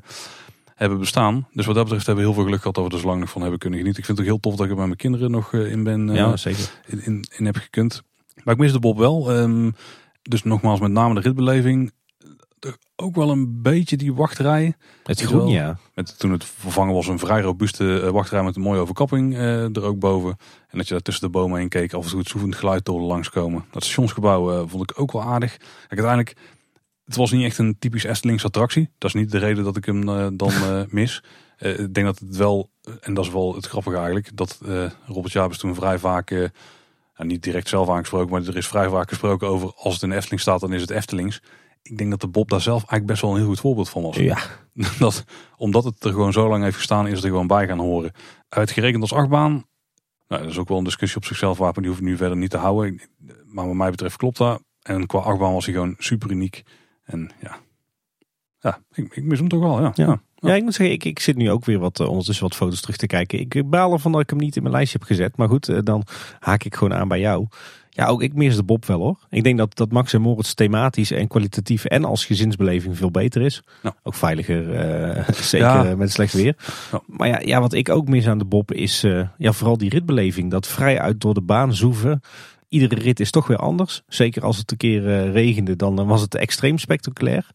hebben bestaan. Dus wat dat betreft hebben we heel veel geluk gehad dat we er zo lang nog van hebben kunnen genieten. Ik vind het ook heel tof dat ik er bij mijn kinderen nog eh, in ben. eh, ja, zeker. in, in, in heb gekund. Maar ik mis de Bob wel. Ehm, dus nogmaals, met name de ritbeleving. Er ook wel een beetje die wachtrij. Het Is groen, wel- ja. Met, toen het vervangen was, een vrij robuuste eh, wachtrij met een mooie overkapping eh, er ook boven. En dat je daar tussen de bomen heen keek, af en toe het zoevend geluidtoren langskomen. Dat stationsgebouw eh, vond ik ook wel aardig. Kijk, uiteindelijk, het was niet echt een typisch Eftelings attractie. Dat is niet de reden dat ik hem eh, dan *laughs* eh, mis. Eh, ik denk dat het wel, en dat is wel het grappige eigenlijk, dat Robert Jabers toen vrij vaak, nou, niet direct zelf aangesproken, maar er is vrij vaak gesproken over als het in Efteling staat, dan is het Eftelings. Ik denk dat de Bob daar zelf eigenlijk best wel een heel goed voorbeeld van was. Ja, *laughs* Dat, omdat het er gewoon zo lang heeft gestaan, is het er gewoon bij gaan horen. Uitgerekend als achtbaan. Nou, dat is ook wel een discussie op zichzelf, wapen. Die hoef ik nu verder niet te houden. Maar wat mij betreft klopt dat. En qua achtbaan was hij gewoon super uniek. En ja, ja ik, ik mis hem toch wel. Ja. Ja. Ja. ik moet zeggen, ik, ik zit nu ook weer wat, eh, ondertussen wat foto's terug te kijken. Ik baal ervan dat ik hem niet in mijn lijstje heb gezet. Maar goed, eh, dan haak ik gewoon aan bij jou. Ja, ook ik mis de Bob wel hoor. Ik denk dat, dat Max en Moritz thematisch en kwalitatief en als gezinsbeleving veel beter is. Ook veiliger, eh, *laughs* zeker Ja. eh, met slecht weer. Maar ja, ja, wat ik ook mis aan de Bob is eh, ja, vooral die ritbeleving. Dat vrij uit door de baan zoeven. Iedere rit is toch weer anders. Zeker als het een keer eh, regende, dan eh, was het extreem spectaculair.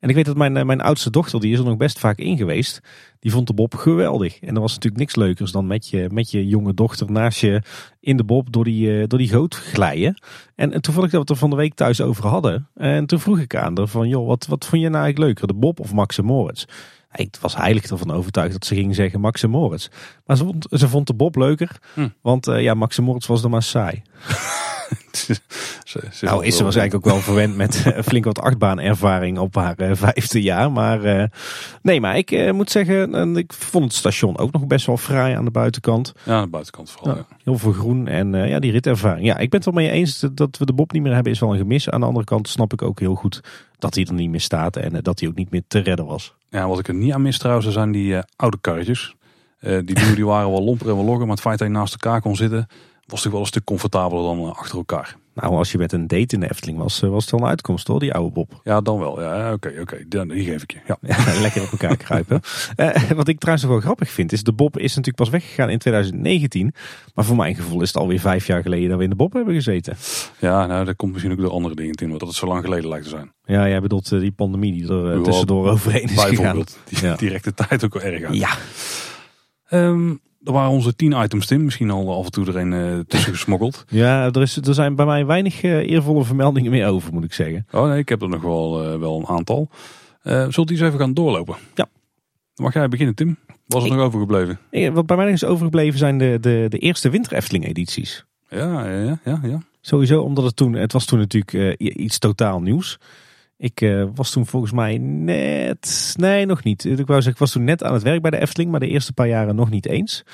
En ik weet dat mijn, eh, mijn oudste dochter, die is er nog best vaak in geweest. Die vond de bob geweldig. En er was natuurlijk niks leukers dan met je, met je jonge dochter naast je in de bob door die, door die goot glijden. En, en toen vond ik dat we het er van de week thuis over hadden. En toen vroeg ik aan haar van, joh, wat, wat vond je nou eigenlijk leuker, de bob of Max Moritz? Ik was heilig ervan overtuigd dat ze ging zeggen Max en Moritz. Maar ze vond, ze vond de Bob leuker. Hm. Want ja, Max en Moritz was dan maar saai. *laughs* *laughs* ze, nou is ze waarschijnlijk ook wel verwend met eh, flink wat achtbaanervaring op haar uh, vijfde jaar. Maar uh, nee, maar ik moet zeggen, ik vond het station ook nog best wel fraai aan de buitenkant. Ja, aan de buitenkant vooral. Ja, heel veel groen en ja, die ritervaring. Ja, ik ben het wel mee eens dat we de Bob niet meer hebben is wel een gemis. Aan de andere kant snap ik ook heel goed dat hij er niet meer staat en dat hij ook niet meer te redden was. Ja, wat ik er niet aan mis trouwens zijn die oude karretjes. die nieuwe die waren wel lomper en wel logger, maar het feit dat je naast elkaar kon zitten was natuurlijk wel een stuk comfortabeler dan eh, achter elkaar. Nou, als je met een date in de Efteling was, eh, was het wel een uitkomst hoor, die oude Bob. Ja, dan wel. Ja, oké, oké. Dan Die geef ik je. Ja. *laughs* lekker op elkaar kruipen. uh, *laughs* wat ik trouwens nog wel grappig vind, is de Bob is natuurlijk pas weggegaan in 2019. Maar voor mijn gevoel is het alweer vijf jaar geleden dat we in de Bob hebben gezeten. Ja, nou, dat komt misschien ook door andere dingen in, dat het zo lang geleden lijkt te zijn. Ja, jij bedoelt die pandemie die er tussendoor overheen is gegaan. Die ja. *laughs* directe tijd ook wel erg aan. Ja. Um, er waren onze tien items, Tim. Misschien al af en toe er een uh, tussen gesmokkeld. *laughs* Ja, er, is, er zijn bij mij weinig uh, eervolle vermeldingen meer over, moet ik zeggen. Oh nee, ik heb er nog wel, uh, wel een aantal. zult u eens even gaan doorlopen? Ja. Dan mag jij beginnen, Tim. Was er nog overgebleven? wat bij mij nog is overgebleven zijn de, de, de eerste Winter Efteling edities. Ja, ja, ja, ja. Sowieso omdat het toen, het was toen natuurlijk iets totaal nieuws. Ik uh, was toen volgens mij net. Nee, nog niet. Ik wou zeggen, ik was toen net aan het werk bij de Efteling, maar de eerste paar jaren nog niet eens.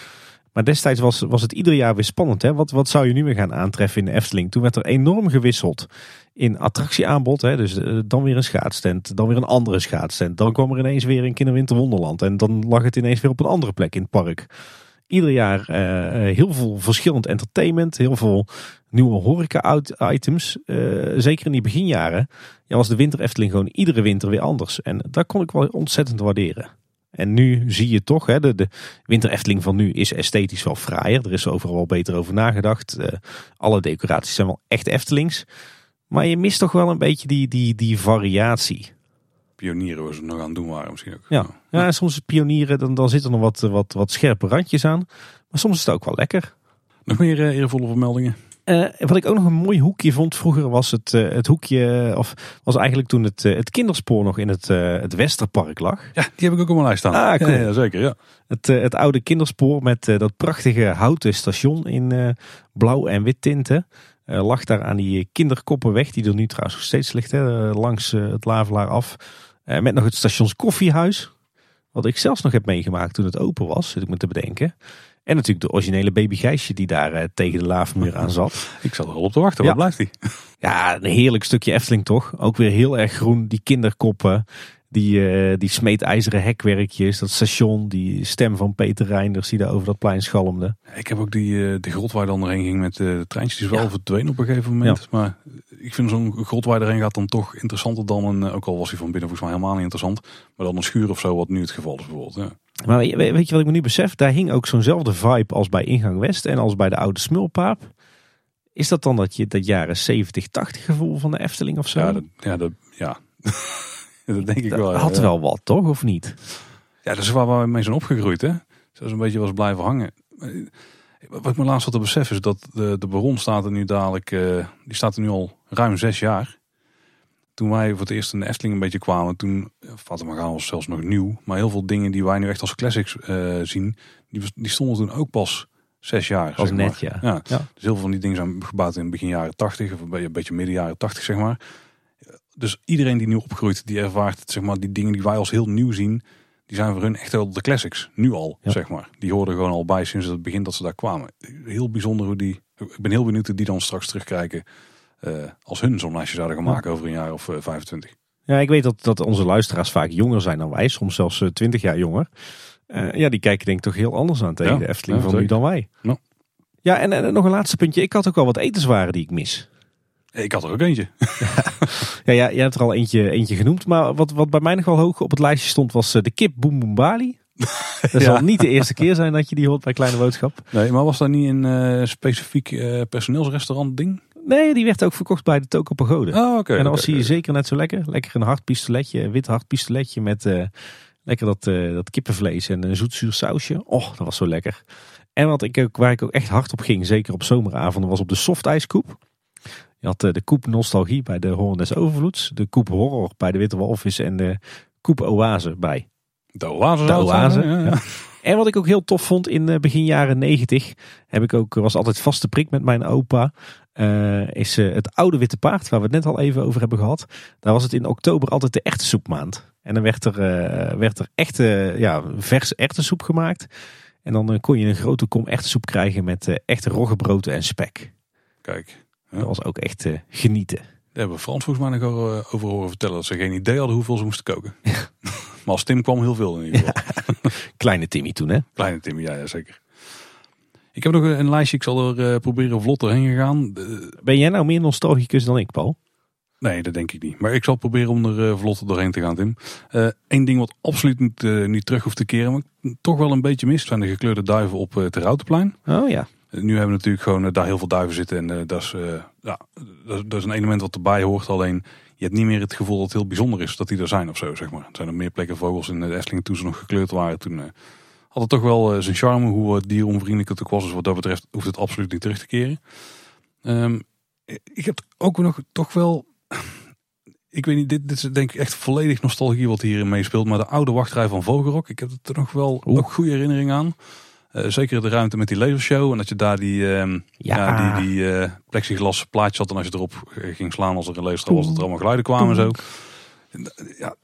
Maar destijds was, was het ieder jaar weer spannend. Hè? Wat, wat zou je nu weer gaan aantreffen in de Efteling? Toen werd er enorm gewisseld in attractieaanbod. Hè? Dus uh, dan weer een schaatstent, dan weer een andere schaatstent. Dan kwam er ineens weer een Kinderwinterwonderland. En dan lag het ineens weer op een andere plek in het park ieder jaar uh, heel veel verschillend entertainment, heel veel nieuwe horeca-items. Uh, zeker in die beginjaren ja, was de winter Efteling gewoon iedere winter weer anders. En dat kon ik wel ontzettend waarderen. En nu zie je toch, hè, de, de winter Efteling van nu is esthetisch wel fraaier. Er is overal beter over nagedacht. Alle decoraties zijn wel echt Eftelings. Maar je mist toch wel een beetje die, die, die variatie pionieren waar ze nog aan doen waren misschien ook. Ja, ja soms pionieren, dan, dan zitten er nog wat, wat, wat scherpe randjes aan. Maar soms is het ook wel lekker. Nog meer uh, eervolle vermeldingen? Uh, wat ik ook nog een mooi hoekje vond vroeger was het, uh, het hoekje, of was eigenlijk toen het, het kinderspoor nog in het, het Westerpark lag. Ja, die heb ik ook op mijn lijst staan. Ah, cool. ja, zeker, ja. Het, het oude kinderspoor met dat prachtige houten station in blauw en wit tinten. lag daar aan die kinderkoppenweg, die er nu trouwens nog steeds ligt, hè, langs het Lavelaar af. Uh, met nog het stations koffiehuis. Wat ik zelfs nog heb meegemaakt toen het open was, zit ik me te bedenken. En natuurlijk de originele baby Gijsje die daar uh, tegen de laafmuur aan zat. *laughs* ik zat er al op te wachten, waar blijft hij? Ja, een heerlijk stukje Efteling toch. Ook weer heel erg groen, die kinderkoppen. Die, uh, die smeedijzeren hekwerkjes, dat station, die stem van Peter Reinders die daar over dat plein schalmde. Ik heb ook die, uh, de grot waar dan ging met de treintjes, die is wel ja. verdwenen op een gegeven moment. Maar ik vind zo'n grot waar gaat dan toch interessanter dan een, ook al was hij van binnen volgens mij helemaal niet interessant, maar dan een schuur of zo wat nu het geval is bijvoorbeeld. Ja. Maar weet je wat ik me nu besef? Daar hing ook zo'nzelfde vibe als bij Ingang West en als bij de oude Smulpaap. Is dat dan dat je dat jaren 70, 80 gevoel van de Efteling of zo? Ja, dat, ja, dat, ja. *laughs* *laughs* dat denk ik dat wel. Had wel wat, toch? Of niet? Ja, dat is waar we mee zijn opgegroeid, hè? Zo een beetje was blijven hangen. Wat ik me laatst had te beseffen is dat de, de Baron staat er nu dadelijk, uh, die staat er nu al ruim zes jaar. Toen wij voor het eerst in de Efteling een beetje kwamen, toen, Fatima Gaan was zelfs nog nieuw. Maar heel veel dingen die wij nu echt als classics uh, zien, die, die stonden toen ook pas zes jaar. Als zeg net, maar. ja. ja. Dus heel veel van die dingen zijn gebouwd in begin jaren tachtig, of een beetje midden jaren tachtig, zeg maar. Dus iedereen die nu opgroeit, die ervaart zeg maar, die dingen die wij als heel nieuw zien, die zijn voor hun echt wel de classics. Nu al, zeg maar. Die hoorden gewoon al bij sinds het begin dat ze daar kwamen. Heel bijzonder hoe die, ik ben heel benieuwd hoe die dan straks terugkijken uh, als hun zo'n lijstje zouden gaan maken over een jaar of uh, 25. Ja, ik weet dat, dat onze luisteraars vaak jonger zijn dan wij, soms zelfs uh, 20 jaar jonger. Ja, die kijken denk ik toch heel anders aan tegen ja, de Efteling van nu dan wij. Ja, en, en nog een laatste puntje. Ik had ook wel wat etenswaren die ik mis. Ik had er ook eentje. *laughs* ja, ja, je hebt er al eentje, eentje genoemd. Maar wat, wat bij mij nog wel hoog op het lijstje stond was uh, de kip Boem Boem Bali. *laughs* Dat zal niet de eerste keer zijn dat je die hoort bij Kleine Boodschap. Nee, maar was dat niet een uh, specifiek uh, personeelsrestaurant ding? Nee, die werd ook verkocht bij de Toko Pagode. Oh, oké. en dan was hij oké. zeker net zo lekker. Lekker een hard pistoletje, een wit hard pistoletje met eh, lekker dat, eh, dat kippenvlees en een zoetzuur sausje. Oh, dat was zo lekker. En wat ik ook, waar ik ook echt hard op ging, zeker op zomeravonden, was op de softijskoep. Je had eh, de koep nostalgie bij de Hoorn des Overvloeds, de koep horror bij de Witte Walvis en de koep oase bij De oase. de ja. En wat ik ook heel tof vond in eh, begin jaren negentig, heb ik ook, was altijd vaste prik met mijn opa, eh, is het oude witte paard, waar we het net al even over hebben gehad. Daar was het in oktober altijd de echte soepmaand. En dan werd er, werd er echte, ja, vers erwtensoep gemaakt. En dan kon je een grote kom erwtensoep krijgen met echte roggebrood en spek. Kijk. Dat was ook echt eh, genieten. daar hebben we Frans volgens mij nog eh, over horen vertellen dat ze geen idee hadden hoeveel ze moesten koken. *laughs* maar als Tim kwam, heel veel in ieder geval. *laughs* Kleine Timmy toen hè. Kleine Tim, ja, ja, zeker. Ik heb nog een lijstje, ik zal er eh, proberen vlot doorheen gegaan. Ben jij nou meer nostalgicus dan ik, Paul? Nee, dat denk ik niet. Maar ik zal proberen om er eh, vlot doorheen te gaan, Tim. Eén ding wat absoluut niet, niet terug hoeft te keren, maar toch wel een beetje mist, zijn de gekleurde duiven op het Routenplein. Oh ja. Nu hebben we natuurlijk gewoon eh, daar heel veel duiven zitten en eh, dat, is, eh, ja, dat, is- dat is een element wat erbij hoort. Alleen je hebt niet meer het gevoel dat het heel bijzonder is dat die er zijn of zo, zeg maar. Er zijn er meer plekken vogels in de Efteling toen ze nog gekleurd waren. Toen eh, had het toch wel zijn charme, hoe uh, dieronvriendelijk het ook was. Dus wat dat betreft hoeft het absoluut niet terug te keren. Ehm, ik heb ook nog toch wel... *clears throat* Ik weet niet, dit, dit is denk ik echt volledig nostalgie wat hierin meespeelt. Maar de oude wachtrij van Vogelrok, ik heb er nog wel ook goede herinneringen aan. Eh, zeker de ruimte met die lasershow. En dat je daar die, ehm, Ja. ja. die, die eh, plexiglas plaatje had. En als je erop eh, ging slaan als er een laser was, dat er allemaal geluiden kwamen en zo. Ja,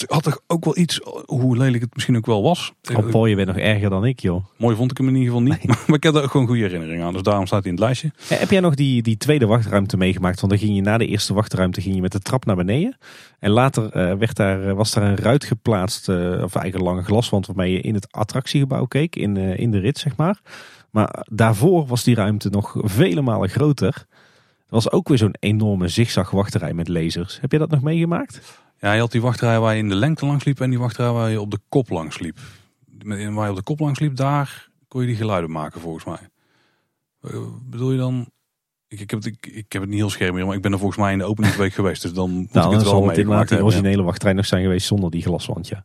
het had toch ook wel iets, hoe lelijk het misschien ook wel was. Oh, Paul, je bent nog erger dan ik joh. Mooi vond ik hem in ieder geval niet. *laughs* Maar ik heb er ook gewoon goede herinneringen aan. Dus daarom staat hij in het lijstje. Heb jij nog die, die tweede wachtruimte meegemaakt? Want dan ging je na de eerste wachtruimte ging je met de trap naar beneden. En later eh, werd daar, eh, was daar een ruit geplaatst, eh, of eigenlijk een lange glaswand waarmee je in het attractiegebouw keek, in, in de rit zeg maar. Maar daarvoor was die ruimte nog vele malen groter. Er was ook weer zo'n enorme zigzag wachterij met lasers. Heb je dat nog meegemaakt? Ja, je had die wachtrij waar je in de lengte langs liep. En die wachtrij waar je op de kop langs liep. Met- Waar je op de kop langs liep, daar kon je die geluiden maken volgens mij. Eh, bedoel je dan... Ik, ik, heb het, ik, ik heb het niet heel scherp meer, maar ik ben er volgens mij in de openingsweek geweest. Dus dan moet Nou, ik het wel meegemaakt hebben. ja. originele wachtrij nog zijn geweest zonder die glaswand. Ja.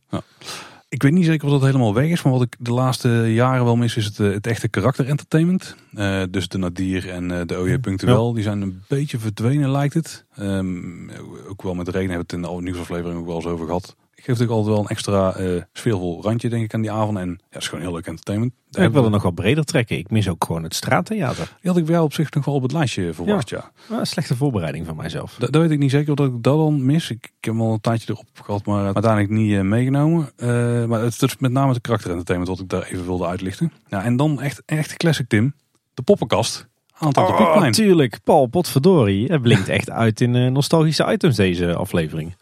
Ik weet niet zeker of dat helemaal weg is, maar wat ik de laatste jaren wel mis is het, eh, het echte karakter entertainment. Eh, dus de Nadir en eh, de OJ Punctueel, die zijn een beetje verdwenen lijkt het. Ehm, ook wel met reden hebben we het in de nieuwsaflevering ook wel eens over gehad. Ik geef natuurlijk altijd wel een extra eh sfeervol randje denk ik aan die avond. En ja, het is gewoon heel leuk entertainment. Daar ik wil er nog wat breder trekken. Ik mis ook gewoon het straattheater. Die had ik jou op zich nog wel op het lijstje verwacht, ja. Ah, slechte voorbereiding van mijzelf. Dat, dat weet ik niet zeker of dat ik dat dan mis. Ik, ik heb hem al een tijdje erop gehad, maar uiteindelijk niet eh, meegenomen. Eh, maar het is met name het karakter entertainment wat ik daar even wilde uitlichten. Ja, en dan echt, echt classic Tim. De poppenkast aan het Oh, Piekplein. tuurlijk. Paul, potverdorie. Het blinkt echt uit in nostalgische items deze aflevering.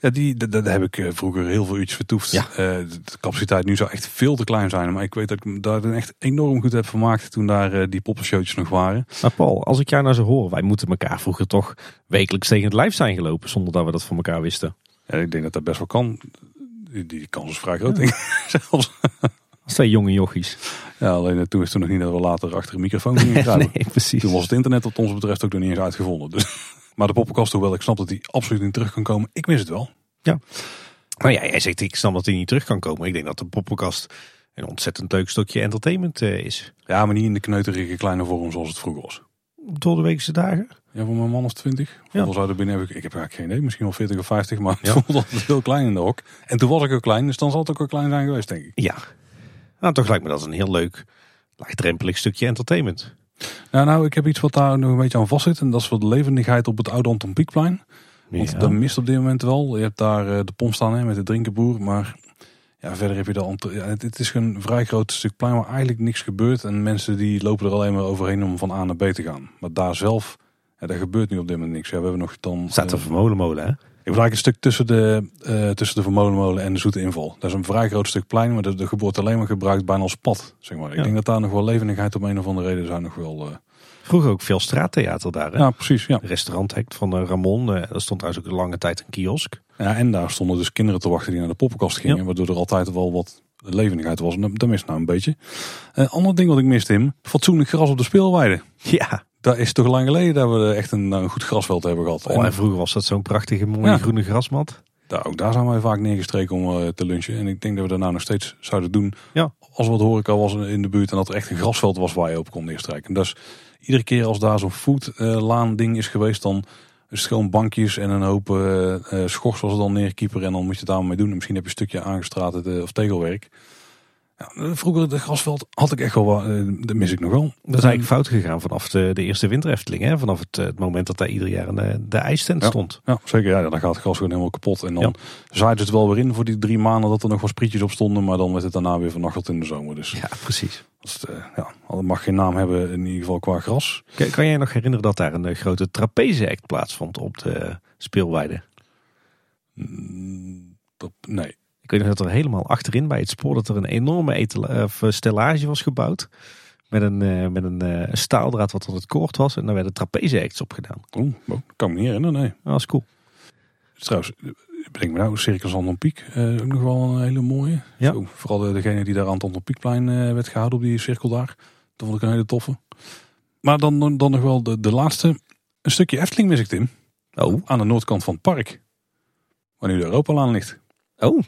Ja, die, dat, dat heb ik eh, vroeger heel veel uurtjes vertoefd. Ja. Eh, de, capaciteit nu zou echt veel te klein zijn. Maar ik weet dat ik daar echt enorm goed heb vermaakt toen daar eh, die poppenshowtjes nog waren. Maar Paul, als ik jou nou zo hoor, wij moeten elkaar vroeger toch wekelijks tegen het lijf zijn gelopen zonder dat we dat van elkaar wisten. Ja, ik denk dat dat best wel kan. Die, die kans is vrij groot, denk ik. *laughs* Zelfs. Als twee jonge jochies. Ja, alleen toen is het nog niet dat we later achter een microfoon gingen *laughs* kruipen. nee, precies. Toen was het internet wat ons betreft ook nog niet eens uitgevonden. Dus. Maar de poppenkast, hoewel ik snap dat die absoluut niet terug kan komen. Ik mis het wel. Nou ja, jij zegt ik snap dat hij niet terug kan komen. Ik denk dat de poppenkast een ontzettend leuk stukje entertainment eh, is. Ja, maar niet in de kneuterige kleine vorm zoals het vroeger was. Door de weekse dagen. Ja, voor mijn man of 20. Hoeveel zou er binnen hebben? Ik heb eigenlijk geen idee. Misschien wel 40 of 50. Maar Ja. *laughs* het voelde altijd heel klein in de hok. En toen was ik ook klein. Dus dan zal het ook wel klein zijn geweest, denk ik. Ja. Nou, toch lijkt me dat een heel leuk, laagdrempelig stukje entertainment. Nou, nou, ik heb iets wat daar nog een beetje aan vast zit. En dat is wat de levendigheid op het oude Anton Pieckplein. Want Ja. dat mist op dit moment wel. Je hebt daar eh, de pomp staan hè, met de drinkenboer. Maar ja, verder heb je de Ant- ja, het, het is een vrij groot stuk plein waar eigenlijk niks gebeurt. En mensen die lopen er alleen maar overheen om van A naar B te gaan. Maar daar zelf, ja, daar gebeurt nu op dit moment niks. Ja, we hebben nog dan... Staat een eh, vermolenmolen, hè? Eigenlijk een stuk tussen de, eh tussen de Vermolenmolen en de Zoete Inval. Dat is een vrij groot stuk plein, maar dat dat wordt alleen maar gebruikt bijna als pad. Zeg maar. Ik Ja. denk dat daar nog wel levendigheid op een of andere reden zou nog wel... eh, Vroeger ook veel straattheater daar, hè? ja, precies. Ja. Restauranthek van eh, Ramon. Er stond trouwens ook een lange tijd een kiosk. Ja, en daar stonden dus kinderen te wachten die naar de poppenkast gingen. Ja. Waardoor er altijd wel wat levendigheid was. En dat, mist nou een beetje. Een ander ding wat ik miste, Tim. Fatsoenlijk gras op de speelweide. Ja, Dat is toch lang geleden dat we echt een, een goed grasveld hebben gehad. Oh, en vroeger was dat zo'n prachtige mooie Ja. groene grasmat. Daar, ook daar zijn wij vaak neergestreken om eh, te lunchen. En ik denk dat we dat nou nog steeds zouden doen. Ja. Als er wat horeca was in de buurt en dat er echt een grasveld was waar je op kon neerstrijken. Dus iedere keer als daar zo'n foodlaan ding is geweest, dan is het gewoon bankjes en een hoop eh eh, schors was er dan neerkieper. En dan moet je het daarmee doen. En misschien heb je een stukje aangestraat eh, of tegelwerk. Ja, eh, vroeger het grasveld had ik echt wel wat, eh, dat mis ik nog wel. Dat is eigenlijk fout gegaan vanaf de, de eerste winterefteling. Hè? Vanaf het, eh, het moment dat daar ieder jaar een, eh, de ijstent Ja. stond. Ja, zeker. Ja, dan gaat het gras gewoon helemaal kapot. En dan Ja. zaaide het wel weer in voor die drie maanden dat er nog wat sprietjes op stonden. Maar dan werd het daarna weer vernachteld in de zomer. Dus Ja, precies. dat is, eh, ja, dat mag geen naam hebben in ieder geval qua gras. Kan, kan jij nog herinneren dat daar een eh, grote trapeze-act plaatsvond op de speelweide? Mm, dat- nee. Ik weet nog dat er helemaal achterin bij het spoor dat er een enorme of, eh, stellage was gebouwd. Met een, eh, met een eh, staaldraad wat tot het koord was. En daar werden trapeze-acts op gedaan. Oeh, oh, dat kan ik me niet herinneren, nee. Dat was cool. Trouwens, eh, bedenk me nou, Circus Anton Pieck, eh, ook nog wel een hele mooie. Ja. Zo, vooral de- degene die daar aan het Anton Pieckplein werd gehouden op die cirkel daar. Dat vond ik een hele toffe. Maar dan, dan, dan nog wel de, de laatste. Een stukje Efteling mis ik, Tim. Oh, Aan de noordkant van het park. Waar nu de Europalaan ligt. oh.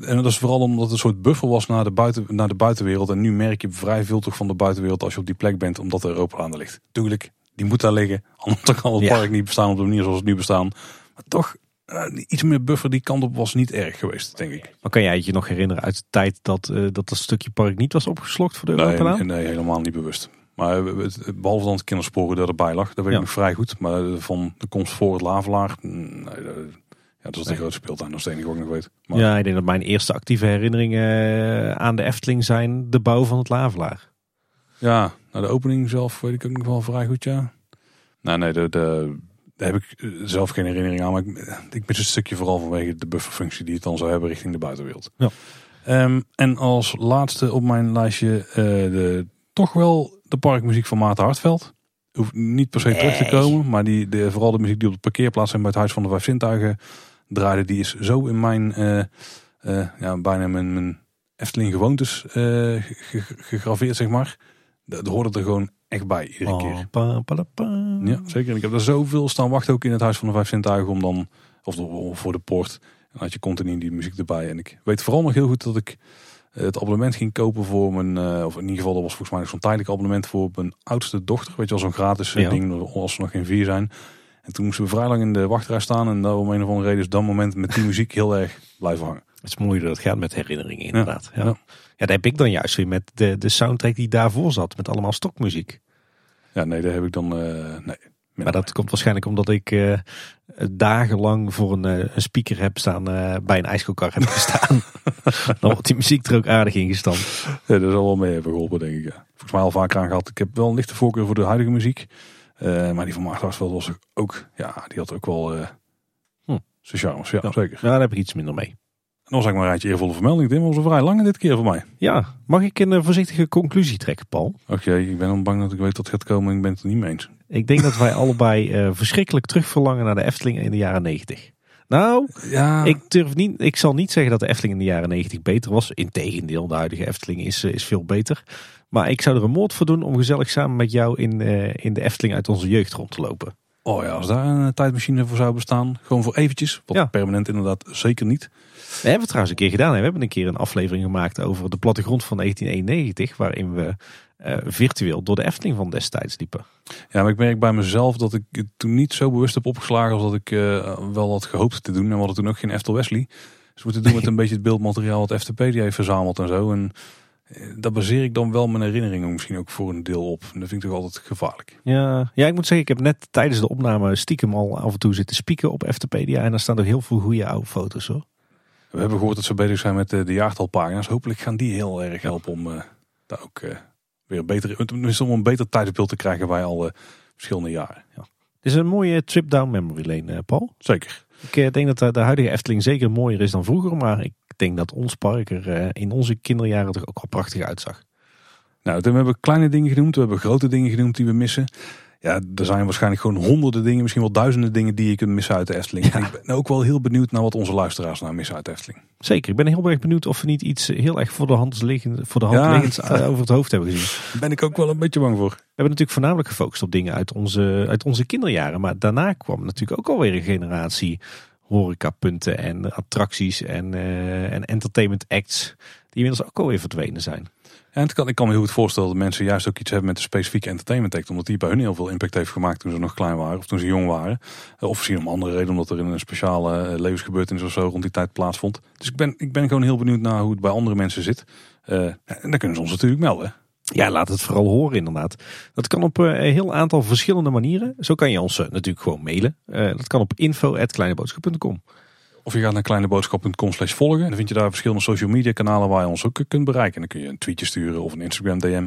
En dat is vooral omdat het een soort buffer was naar de, buiten, naar de buitenwereld. En nu merk je vrij veel toch van de buitenwereld als je op die plek bent, omdat de Europalaan er ligt. Tuurlijk, die moet daar liggen. *laughs* Anders kan het Ja. park niet bestaan op de manier zoals het nu bestaan. Maar toch, eh, iets meer buffer die kant op was niet erg geweest, denk ik. Maar kan jij het je nog herinneren uit de tijd dat eh, dat, dat stukje park niet was opgeslokt voor de Nee, Europalaan? nee, helemaal niet bewust. Maar eh, het- behalve dan het kindersporen dat erbij lag, dat weet Ja. ik nog vrij goed. Maar van de komst voor het Lavelaar, mm, nee, dat, ja, dat is de Nee. grootste speeltuin. Dat is het enige ik nog weet. Maar, Ja, ik denk dat mijn eerste actieve herinneringen eh, aan de Efteling zijn de bouw van het Lavelaar. Ja, nou de opening zelf weet ik ook nog wel vrij goed, ja. Nou nee, de, de, daar heb ik eh, zelf geen herinnering aan. Maar ik, ik mis het stukje vooral vanwege de bufferfunctie die het dan zou hebben richting de buitenwereld. Ja. Ehm, en als laatste op mijn lijstje eh, de, toch wel de parkmuziek van Maarten Hartveld. Hoeft niet per se terug te komen. Maar die, de, vooral de muziek die op de parkeerplaats en bij het Huis van de Vijf Zintuigen draaide. Die is zo in mijn, eh, eh, ja, bijna mijn, mijn Efteling gewoontes eh, ge- ge- gegraveerd, zeg maar. Dat hoorde er gewoon echt bij, iedere keer. Oh, pa, pa, da, pa. Ja, zeker. En ik heb er zoveel staan wachten, ook in het Huis van de Vijf Zintuigen, om dan, of voor de poort. En had je continu die muziek erbij. En ik weet vooral nog heel goed dat ik het abonnement ging kopen voor mijn, of in ieder geval, dat was volgens mij zo'n tijdelijk abonnement voor mijn oudste dochter. Weet je wel, zo'n gratis Ja. ding, als ze nog geen vier zijn. En toen moesten we vrij lang in de wachtrij staan. En daar om een of andere reden is dat moment met die muziek heel erg blijven hangen. Het is mooi dat het gaat met herinneringen inderdaad. Ja, Ja. ja. dat heb ik dan juist weer met de, de soundtrack die daarvoor zat. Met allemaal stokmuziek. Ja, nee, daar heb ik dan, eh, nee. Maar dat komt waarschijnlijk omdat ik eh, dagenlang voor een, eh, een speaker heb staan bij een ijskookkar heb gestaan. *laughs* dan wordt die muziek er ook aardig in gestampt. Ja, dat zal wel mee hebben geholpen, denk ik. Ja. Volgens mij al vaker aan gehad. Ik heb wel een lichte voorkeur voor de huidige muziek. Eh, maar die van Maarten Hartveld was ook, ja, die had ook wel eh Hm. zijn charmes. Ja, Ja. zeker. Daar heb ik iets minder mee. En dan was ik maar een rijtje eervolle vermelding. Dit was een vrij lange dit keer voor mij. Ja, mag ik een eh, voorzichtige conclusie trekken, Paul? Oké, ik ben bang dat ik weet dat het gaat komen en ik ben het er niet mee eens. Ik denk dat wij *laughs* allebei eh, verschrikkelijk terugverlangen naar de Efteling in de jaren 90. Nou, Ja, ik durf niet, ik zal niet zeggen dat de Efteling in de jaren 90 beter was. Integendeel, de huidige Efteling is, is veel beter. Maar ik zou er een moord voor doen om gezellig samen met jou in, eh, in de Efteling uit onze jeugd rond te lopen. oh ja, als daar een tijdmachine voor zou bestaan, gewoon voor eventjes. Wat Ja. permanent inderdaad zeker niet. We hebben het trouwens een keer gedaan. Hè. We hebben een keer een aflevering gemaakt over de plattegrond van 1991. Waarin we eh, virtueel door de Efteling van destijds liepen. Ja, maar ik merk bij mezelf dat ik het toen niet zo bewust heb opgeslagen als dat ik eh, wel had gehoopt te doen. En we hadden toen ook geen Eftel Wesley. Dus we moeten doen met *laughs* een beetje het beeldmateriaal wat FTP die heeft verzameld en zo. En eh, daar baseer ik dan wel mijn herinneringen misschien ook voor een deel op. En dat vind ik toch altijd gevaarlijk. Ja, ja, ik moet zeggen, ik heb net tijdens de opname stiekem al af en toe zitten spieken op Eftepedia. En daar staan ook heel veel goede oude foto's hoor. We hebben gehoord dat ze bezig zijn met eh, de jaartalpagina's. Hopelijk gaan die heel erg helpen om eh, daar ook eh, weer een beter, om een beter tijdsbeeld te krijgen bij alle verschillende jaren. Het is een mooie trip down memory lane, eh, Paul. Zeker. Ik eh, denk dat de huidige Efteling zeker mooier is dan vroeger. Maar ik denk dat ons park er eh, in onze kinderjaren toch ook wel prachtig uitzag. Nou, toen hebben we kleine dingen genoemd, we hebben grote dingen genoemd die we missen. Ja, er zijn waarschijnlijk gewoon honderden dingen, misschien wel duizenden dingen die je kunt missen uit de Efteling. En ik ben ook wel heel benieuwd naar wat onze luisteraars nou missen uit de Efteling. Zeker, ik ben heel erg benieuwd of we niet iets heel erg voor de hand liggend, voor de hand Ja. liggends eh, over het hoofd hebben gezien. Daar ben ik ook wel een beetje bang voor. We hebben natuurlijk voornamelijk gefocust op dingen uit onze, uit onze kinderjaren. Maar daarna kwam natuurlijk ook alweer een generatie horecapunten en attracties en, eh, en entertainment acts. Die inmiddels ook alweer verdwenen zijn. En kan, ik kan me heel goed voorstellen dat mensen juist ook iets hebben met de specifieke entertainment act. Omdat die bij hun heel veel impact heeft gemaakt toen ze nog klein waren of toen ze jong waren. Eh, Of misschien om andere reden, omdat er een speciale eh, levensgebeurtenis of zo rond die tijd plaatsvond. Dus ik ben, ik ben gewoon heel benieuwd naar hoe het bij andere mensen zit. En dan kunnen ze ons natuurlijk melden. Ja, laat het vooral horen inderdaad. Dat kan op eh, een heel aantal verschillende manieren. Zo kan je ons eh, natuurlijk gewoon mailen. Eh, dat kan op info.kleineboodschap.com. Of je gaat naar kleineboodschap.com slash volgen. En dan vind je daar verschillende social media kanalen waar je ons ook kunt bereiken. En dan kun je een tweetje sturen of een Instagram DM.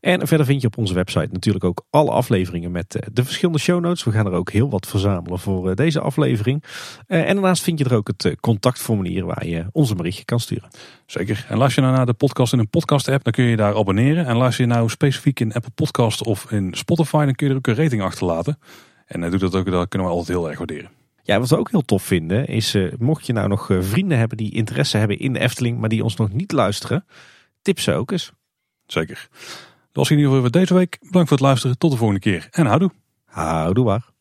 En verder vind je op onze website natuurlijk ook alle afleveringen met eh, de verschillende show notes. We gaan er ook heel wat verzamelen voor eh, deze aflevering. Eh, En daarnaast vind je er ook het contactformulier waar je ons een berichtje kan sturen. Zeker. En luister je nou naar de podcast in een podcast app, dan kun je daar abonneren. En luister je nou specifiek in Apple Podcast of in Spotify, dan kun je er ook een rating achterlaten. En doe dat ook, dat kunnen we altijd heel erg waarderen. Ja, wat we ook heel tof vinden is, eh, mocht je nou nog eh, vrienden hebben die interesse hebben in de Efteling, maar die ons nog niet luisteren, tip ze ook eens. Zeker. Dat was in ieder geval voor deze week. Bedankt voor het luisteren. Tot de volgende keer. En houdoe. Houdoe waar.